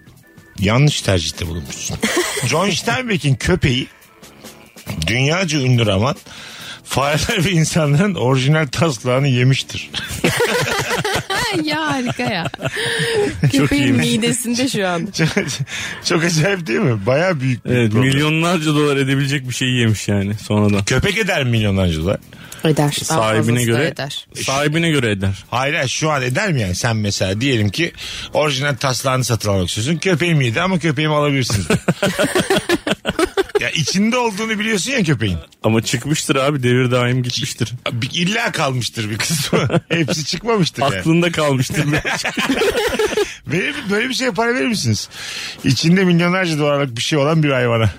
Yanlış tercihte bulunmuşsun. John Steinbeck'in köpeği dünyaca ünlü roman fareler ve insanların orijinal taslağını yemiştir. ya harika ya. Çok Köpeğin iyiymiş. midesinde şu an. çok, çok acayip değil mi? Baya büyük bir Evet, problem. milyonlarca dolar edebilecek bir şeyi yemiş yani sonradan. Köpek eder mi milyonlarca dolar? Eder. Daha Sahibine fazlası da göre eder. sahibine göre eder. Hayır hayır, şu an eder mi yani? Sen mesela diyelim ki orijinal taslağını satın almak istiyorsun. Köpeğim yedi ama köpeğimi alabilirsiniz. ya içinde olduğunu biliyorsun ya köpeğin. Ama çıkmıştır abi devir daim gitmiştir. Bir- İlla kalmıştır bir kısmı. Hepsi çıkmamıştır yani. Aklında kalmıştır. Verir, böyle bir şeye para verir misiniz? İçinde milyonlarca dolarlık bir şey olan bir hayvana.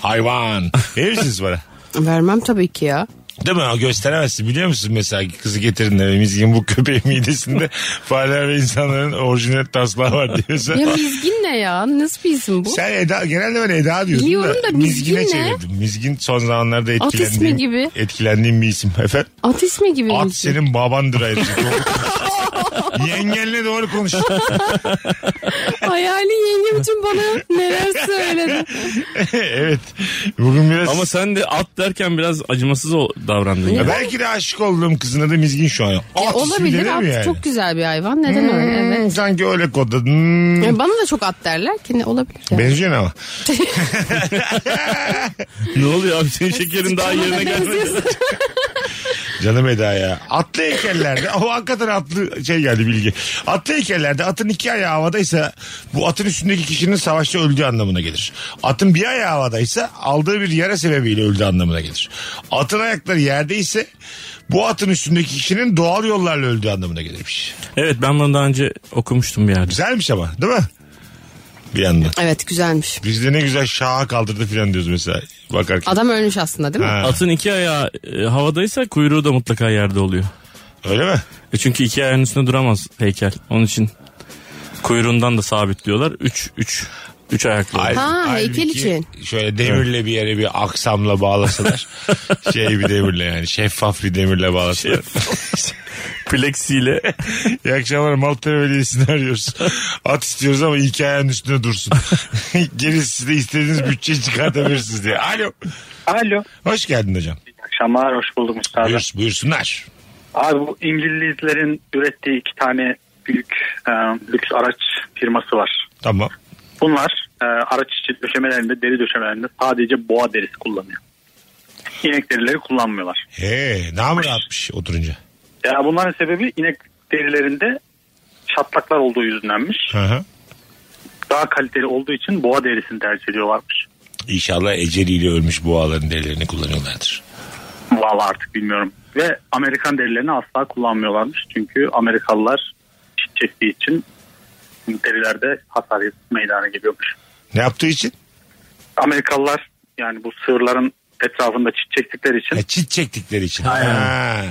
Hayvan. Verir misiniz para? Vermem tabii ki ya. Değil mi? O gösteremezsin. Biliyor musun mesela kızı getirin eve mizgin bu köpeğin midesinde fareler ve insanların orijinal taslağı var diyorsa. Ya Mizgin ne ya? Nasıl bir isim bu? Sen Eda, genelde ben Eda diyordum Biliyorum da Mizgin Mizgin'e ne? çevirdim. Mizgin son zamanlarda At ismi etkilendiğim, gibi. etkilendiğim bir isim. Efendim? At ismi gibi At Mizgin. senin babandır ayrıca. Yengenle doğru konuş. Hayali yengem için bana neler söyledi. evet. Bugün biraz... Ama sen de at derken biraz acımasız ol- davrandın ya. Belki de aşık olduğum kızın adı Mizgin şu an. At Ya ismi olabilir at yani? çok güzel bir hayvan. Neden öyle? Hmm, Evet. Sanki öyle kodladın. Hmm. Ya bana da çok at derler ki ne olabilir ya. Benziyorsun ama. Ne oluyor abi senin şekerin daha yerine gelmedi. Canım Eda ya. Atlı heykellerde o hakikaten atlı şey geldi bilgi. Atlı heykellerde atın iki ayağı havadaysa bu atın üstündeki kişinin savaşta öldüğü anlamına gelir. Atın bir ayağı havadaysa aldığı bir yara sebebiyle öldüğü anlamına gelir. Atın ayakları yerdeyse bu atın üstündeki kişinin doğal yollarla öldüğü anlamına gelirmiş. Evet ben bunu daha önce okumuştum bir yerde. Güzelmiş ama değil mi? Bir yandan. Evet güzelmiş. Bizde ne güzel şaha kaldırdı filan diyoruz mesela bakarken. Adam ölmüş aslında değil mi? Ha. Atın iki ayağı e, havadaysa kuyruğu da mutlaka yerde oluyor. Öyle mi? E çünkü iki ayağın üstünde duramaz heykel. Onun için kuyruğundan da sabitliyorlar. Üç, üç, üç ayaklı. Hal- Ha, heykel halbuki için. Şöyle demirle bir yere bir aksamla bağlasalar. şey bir demirle yani şeffaf bir demirle bağlasalar. Plexiyle. İyi akşamlar Malta Belediyesi'ni arıyoruz. At istiyoruz ama iki ayağın üstünde dursun. Gerisi de istediğiniz bütçeyi çıkartabilirsiniz diye. Alo. Alo. Hoş geldin hocam. Akşamlar hoş bulduk Mustafa. Buyur, buyursunlar. Abi bu İngilizlerin ürettiği iki tane büyük e, lüks araç firması var. Tamam. Bunlar e, araç içi döşemelerinde, deri döşemelerinde sadece boğa derisi kullanıyor. İnek derileri kullanmıyorlar. He, ne mı rahatmış oturunca? Ya bunların sebebi inek derilerinde çatlaklar olduğu yüzündenmiş. Hı hı. Daha kaliteli olduğu için boğa derisini tercih ediyorlarmış. İnşallah eceliyle ölmüş boğaların derilerini kullanıyorlardır. Vallahi artık bilmiyorum. Ve Amerikan derilerini asla kullanmıyorlarmış. Çünkü Amerikalılar çektiği için derilerde hasar meydana geliyormuş. Ne yaptığı için? Amerikalılar yani bu sığırların etrafında çit çektikleri için Ha, çit çektikleri için. Aynen. Ha.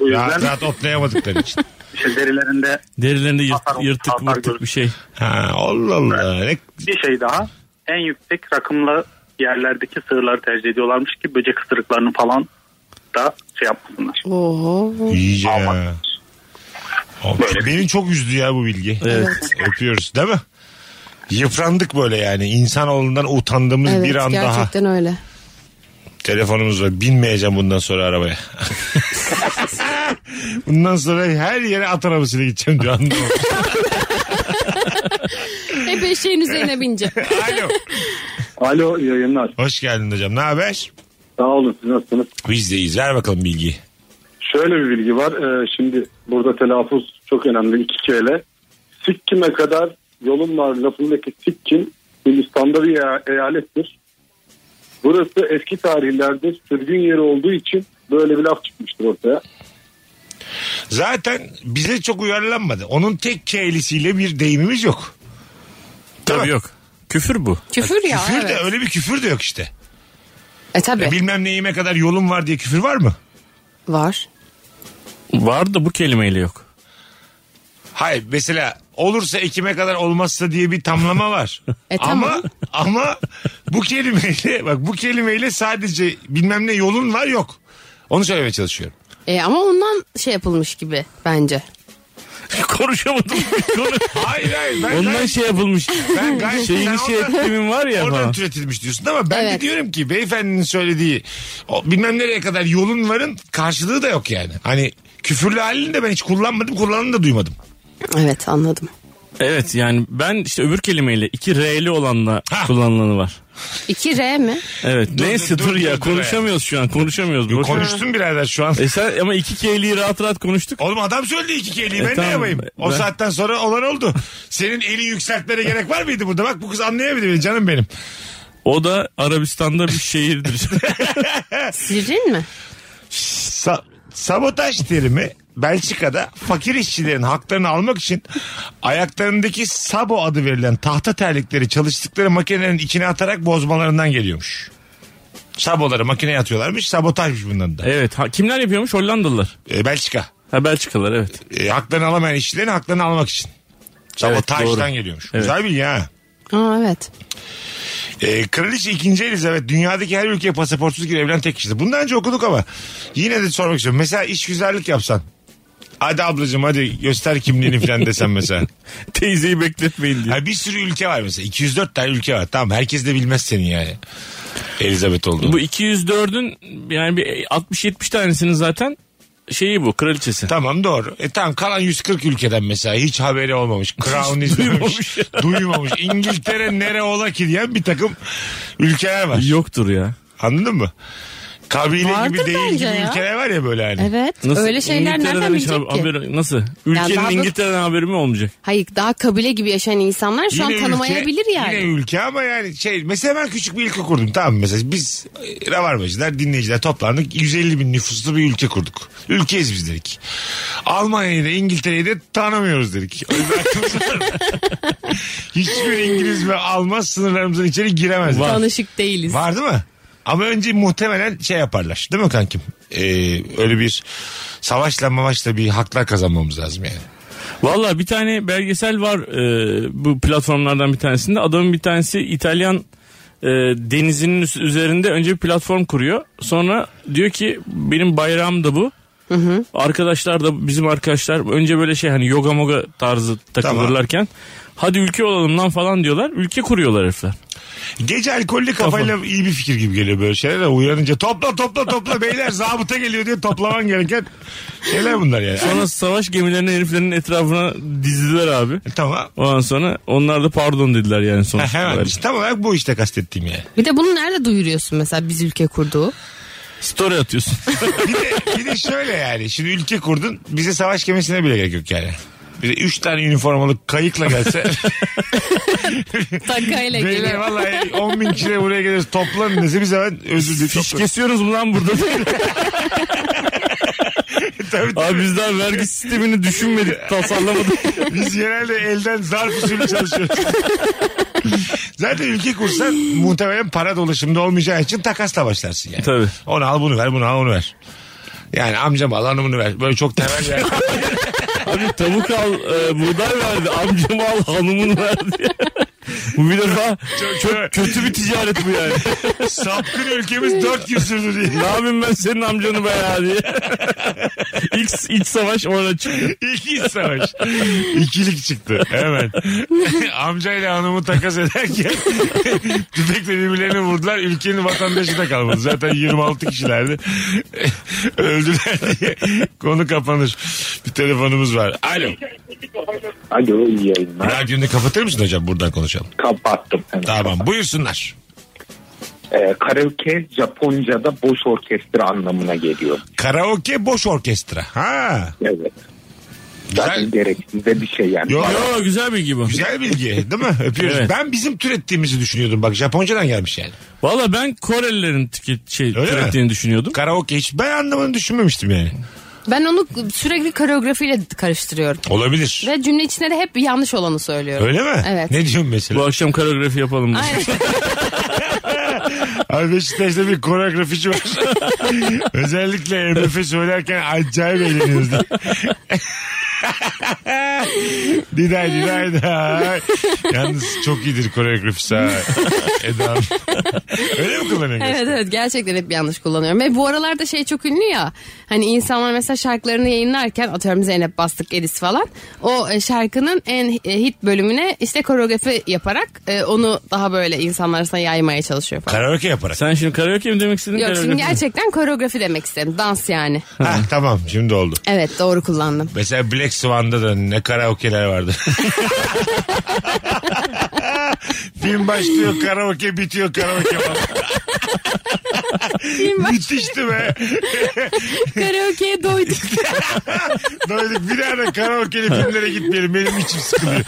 Bu yüzden- Rahat rahat otlayamadıkları için. işte derilerinde Derilerinde yırt- Hasar- yırtık hasar mırtık bir şey. Ha, Allah Allah. Ne, bir şey daha en yüksek rakımlı yerlerdeki sığırları tercih ediyorlarmış ki böcek ısırıklarını falan da şey yapmasınlar. Oho. iyice ya. Oğlum, Beni çok üzdü ya bu bilgi. Evet. Öpüyoruz değil mi? Yıprandık böyle yani. İnsanoğlundan utandığımız Evet bir an daha. gerçekten öyle. Telefonumuz var. Binmeyeceğim bundan sonra arabaya. bundan sonra her yere at arabasıyla gideceğim diyor. Anladın mı? Hep eşeğin üzerine bince. Alo. Alo iyi yayınlar. Hoş geldin hocam. Ne haber? Sağ olun siz nasılsınız? Biz de iyiyiz. Ver bakalım bilgiyi. Şöyle bir bilgi var. Ee, şimdi burada telaffuz çok önemli. iki kere. Sikkim'e kadar yolun var lafındaki Sikkim Hindistan'da bir eyalettir. Burası eski tarihlerde sürgün yeri olduğu için böyle bir laf çıkmıştır ortaya. Zaten bize çok uyarlanmadı. Onun tek keylisiyle bir deyimimiz yok. Tabii yok. Küfür bu. Küfür ya. küfür de evet. öyle bir küfür de yok işte. E tabi Ya bilmem neyime kadar yolum var diye küfür var mı? var. Var da bu kelimeyle yok. Hayır mesela olursa ekime kadar olmazsa diye bir tamlama var. E, ama tamam. ama bu kelimeyle bak bu kelimeyle sadece bilmem ne yolun var yok. Onu söylemeye çalışıyorum. E, ama ondan şey yapılmış gibi bence. Konuşamadım. Konu- Hayır hayır. Ben Ondan gayet- şey yapılmış. Ben gayet Şeyini şey ettiğimin var ya Oradan falan. türetilmiş diyorsun ama ben de Evet. diyorum ki beyefendinin söylediği o bilmem nereye kadar yolun varın karşılığı da yok yani. Hani küfürlü halini de ben hiç kullanmadım kullananı da duymadım. Evet anladım. Evet yani ben işte öbür kelimeyle iki R'li olanla Ha. kullanılanı var. 2 R mi? Evet Dur, neyse dur, dur, dur, ya dur, dur konuşamıyoruz şu an konuşamıyoruz. Boş ver. Konuştun birader şu an. E sen ama iki K'liyi rahat rahat konuştuk. Oğlum adam söyledi iki kelimeyi E ben ne tamam, yapayım? O ben- saatten sonra olan oldu. Senin eli yükseltmene gerek var mıydı burada? Bak bu kız anlayabildi beni canım benim. O da Arabistan'da bir şehirdir. Sirrin mi? Sa- sabotaj terimi Belçika'da fakir işçilerin haklarını almak için ayaklarındaki sabo adı verilen tahta terlikleri çalıştıkları makinelerin içine atarak bozmalarından geliyormuş. Saboları makineye atıyorlarmış. Sabotajmış bunların da. evet ha, kimler yapıyormuş Hollandalılar. E, Belçika. Ha Belçikalılar evet. E, haklarını alamayan işçilerin haklarını almak için. Sabotajdan doğru. geliyormuş. Evet. Güzel bilgi ha. Aa evet. E, Kraliçe 2. Elizabeth dünyadaki her ülkeye pasaportsuz girebilen tek kişidir. Bundan önce okuduk ama yine de sormak istiyorum. Mesela iş güzellik yapsan. Hadi ablacığım hadi göster kimliğini falan desen mesela. Teyzeyi bekletmeyin diye. Ha, bir sürü ülke var mesela. 204 tane ülke var. Tamam herkes de bilmez senin yani. Elizabeth olduğunu. Bu 204'ün yani bir 60-70 tanesinin zaten şeyi bu kraliçesi. Tamam doğru. E tamam kalan 140 ülkeden mesela hiç haberi olmamış. Crown izlememiş. duymamış. İngiltere nere ola ki diyen bir takım ülkeler var. Yoktur ya. Anladın mı? Kabile Vardır gibi değil bence gibi ya. ülkeler var ya böyle hani. Evet. Nasıl? Öyle şeyler İngiltere'den nereden hiç bilecek ki? haberi- nasıl? Ülkenin daha da- İngiltere'den haberi mi olmayacak? Hayır daha kabile gibi yaşayan insanlar şu Yine an tanımayabilir ülke, yani. Yine ülke ama yani şey mesela ben küçük bir ülke kurdum tamam mı? mesela biz e, Rabarbacılar dinleyiciler toplandık 150 bin nüfuslu bir ülke kurduk. Ülkeyiz biz dedik. Almanya'yı da İngiltere'yi de tanımıyoruz dedik. Var mı? Hiçbir İngiliz ve Alman sınırlarımızın içeri giremez. Tanışık değiliz. Var değil mi? Ama önce muhtemelen şey yaparlar. Değil mi kankim? Ee, öyle bir savaşla mavaşla bir haklar kazanmamız lazım yani. Valla bir tane belgesel var e, bu platformlardan bir tanesinde. Adamın bir tanesi İtalyan e, denizinin üzerinde önce bir platform kuruyor. Sonra diyor ki benim bayrağım da bu. Arkadaşlar da bizim arkadaşlar önce böyle şey hani yoga moga tarzı takılırlarken hadi ülke olalım lan falan diyorlar. Ülke kuruyorlar herifler. Gece alkollü kafayla iyi bir fikir gibi geliyor böyle şeyler. Uyanınca topla topla topla beyler zabıta geliyor diye toplaman gereken şeyler bunlar yani. Sonra savaş gemilerini heriflerin etrafına dizdiler abi. Tamam. Ondan sonra onlar da pardon dediler yani Ha, sonuç. hemen işte tam olarak bu işte kastettiğim yani. Bir de bunu nerede duyuruyorsun mesela biz ülke kurduğu? Story atıyorsun. bir, de, bir de şöyle yani şimdi ülke kurdun bize savaş gemisine bile gerek yok yani. Bir de üç tane üniformalı kayıkla gelse. Takayla Beyler geliyor. vallahi 10 bin kişiyle buraya geliriz toplanın dese biz hemen özür dilerim. Fiş kesiyorsunuz mu lan burada? Tabii, tabii. Abi biz daha vergi sistemini düşünmedik, tasarlamadık. Biz genelde elden zarf usulü çalışıyoruz. Zaten ülke kursan muhtemelen para dolaşımda olmayacağı için takasla başlarsın yani. Tabii. Onu al bunu ver bunu al onu ver. Yani amcam al hanımını ver. Böyle çok temel yani. Abi tavuk al, e, buğday verdi, amcamı al, hanımını verdi. Bu bir defa çok kötü bir ticaret bu yani. Sapkın ülkemiz 4 gün sürdü diye. ne yapayım ben senin amcanı be ya diye. İlk iç savaş orada çıktı. İlk iç savaş. İkilik çıktı hemen. Amcayla hanımı takas ederken tüfekle birbirlerini vurdular. Ülkenin vatandaşı da kalmadı. Zaten 26 kişilerdi. Öldüler diye konu kapanır. Bir telefonumuz var. Alo. Alo iyi yayınlar. Radyonu kapatır mısın hocam? Buradan konuşalım. Kapattım. Evet. Tamam buyursunlar. Ee, karaoke Japonca'da boş orkestra anlamına geliyor. Karaoke boş orkestra. Ha. Evet. Zaten gereksiz de bir şey yani. Yok. Yo, güzel bilgi bu. Güzel bilgi değil mi? Öpüyoruz. Evet. Ben bizim türettiğimizi düşünüyordum. Bak Japoncadan gelmiş yani. Valla ben Korelilerin tüket, şey, Öyle mi? türettiğini düşünüyordum. Karaoke hiç ben anlamını düşünmemiştim yani. Ben onu sürekli koreografiyle karıştırıyorum. Olabilir. Ve cümle içinde de hep yanlış olanı söylüyorum. Öyle mi? Evet. Ne diyorsun mesela? Bu akşam koreografi yapalım. mı? Aynen. Abi Beşiktaş'ta bir koreografici var. Özellikle MF söylerken acayip eğleniyoruz. Diday diday diday. Yalnız çok iyidir koreografisi ha. Eda. Öyle mi kullanıyorsun? Evet evet gerçekten hep yanlış kullanıyorum. Ve bu aralarda şey çok ünlü ya. Hani insanlar mesela şarkılarını yayınlarken atıyorum Zeynep Bastık Edis falan. O e, şarkının en e, hit bölümüne işte koreografi yaparak e, onu daha böyle insanlar arasında yaymaya çalışıyor falan. Karaoke yaparak. Sen şimdi karaoke mi demek istedin? Yok şimdi gerçekten koreografi demek istedim. Dans yani. Ha, tamam şimdi oldu. Evet doğru kullandım. Mesela Black Swan'da da ne karaoke'ler vardı. Film başlıyor karaoke bitiyor karaoke. Müthişti be. Karaoke'ye doyduk. Doyduk bir daha da karaoke'li filmlere gitmeyelim. Benim içim sıkılıyor.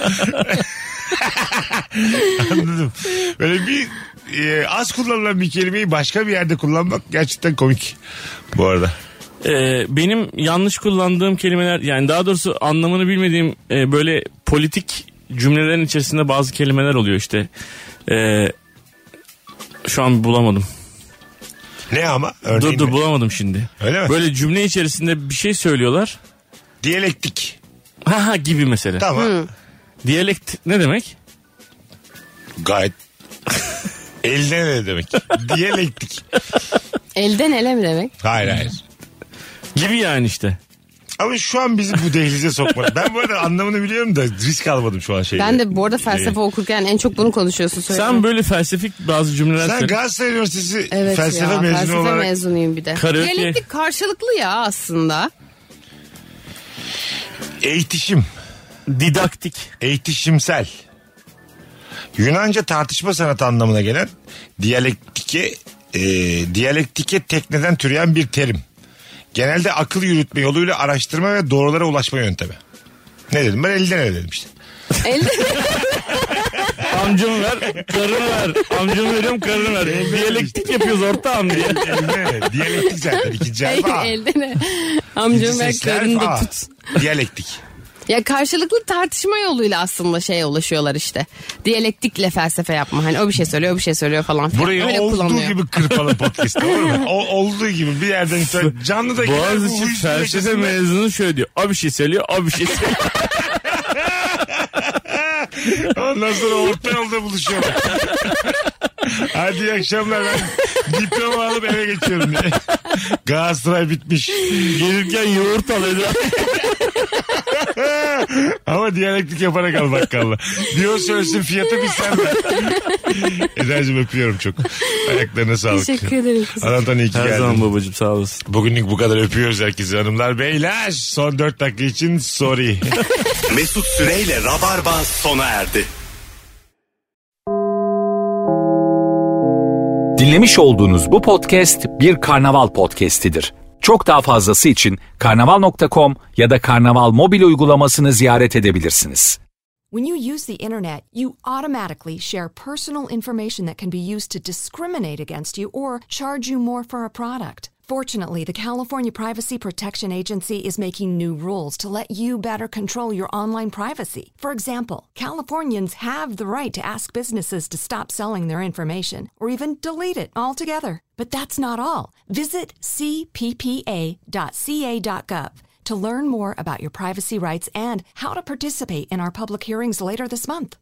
Anladım. Böyle bir e, az kullanılan bir kelimeyi başka bir yerde kullanmak gerçekten komik. Bu arada. Ee, benim yanlış kullandığım kelimeler yani daha doğrusu anlamını bilmediğim e, böyle politik cümlelerin içerisinde bazı kelimeler oluyor işte. Ee, şu an bulamadım. Ne ama? Örneğin Dur dur mi? bulamadım şimdi. Öyle mi? Böyle cümle içerisinde bir şey söylüyorlar. Diyalektik. Ha ha gibi mesela. Tamam. Diyalekt ne demek? Gayet Elden ne demek? Diyalektik. Elden ele mi demek? Hayır hayır. Gibi yani işte. Ama şu an bizi bu dehlize sokmadı. Ben bu arada anlamını biliyorum da risk almadım şu an şeyde. Ben de bu arada felsefe Ee, okurken en çok bunu konuşuyorsun. söyleyeyim. Sen böyle felsefik bazı cümleler Sen söyle. Galatasaray Üniversitesi Evet felsefe ya, mezunu felsefe olarak mezunuyum bir de. Karaoke- Diyalektik karşılıklı ya aslında. eğitişim, Didaktik. eğitişimsel. Yunanca tartışma sanatı anlamına gelen diyalektike e, diyalektike tekneden türeyen bir terim. Genelde akıl yürütme yoluyla araştırma ve doğrulara ulaşma yöntemi. Ne dedim ben elden ele dedim işte. Elden Amcamı ver, karını ver. Amcamı veriyorum, karını ver. Diyalektik yapıyoruz ortağım diye. Elden ele. Diyalektik zaten ikinci harf A. elden ele. Amcam İkinci ver sesli harf karını da A. tut. Diyalektik. Ya karşılıklı tartışma yoluyla aslında şeye ulaşıyorlar işte. Diyalektikle felsefe yapma. Hani o bir şey söylüyor, o bir şey söylüyor falan. filan. Burayı Öyle olduğu kullanıyor. gibi kırpalım podcast olur mu? O, olduğu gibi bir yerden itibaren canlı da bu Boğaziçi felsefe yaşasın. mezunu şöyle diyor. O bir şey söylüyor, o bir şey söylüyor. Ondan sonra orta yolda buluşuyorlar. Hadi iyi akşamlar ben diploma alıp eve geçiyorum diye. Galatasaray bitmiş. Gelirken yoğurt alıyor. Ama diyalektik yaparak al bakkalla. Diyor söylesin fiyatı bir sen ver. Eda'cığım öpüyorum çok. Ayaklarına sağlık. Teşekkür ederim. Anlatan iyi ki Her geldin. zaman babacığım sağ olasın. Bugünlük bu kadar öpüyoruz herkese hanımlar. Beyler son 4 dakika için sorry. Mesut Süreyle Rabarba sona erdi. Dinlemiş olduğunuz bu podcast bir karnaval podcastidir. Çok daha fazlası için karnaval.com ya da karnaval mobil uygulamasını ziyaret edebilirsiniz. When you use the internet, you automatically share personal information that can be used to discriminate against you or charge you more for a product. Fortunately, the California Privacy Protection Agency is making new rules to let you better control your online privacy. For example, Californians have the right to ask businesses to stop selling their information or even delete it altogether. But that's not all. Visit cppa.ca.gov to learn more about your privacy rights and how to participate in our public hearings later this month.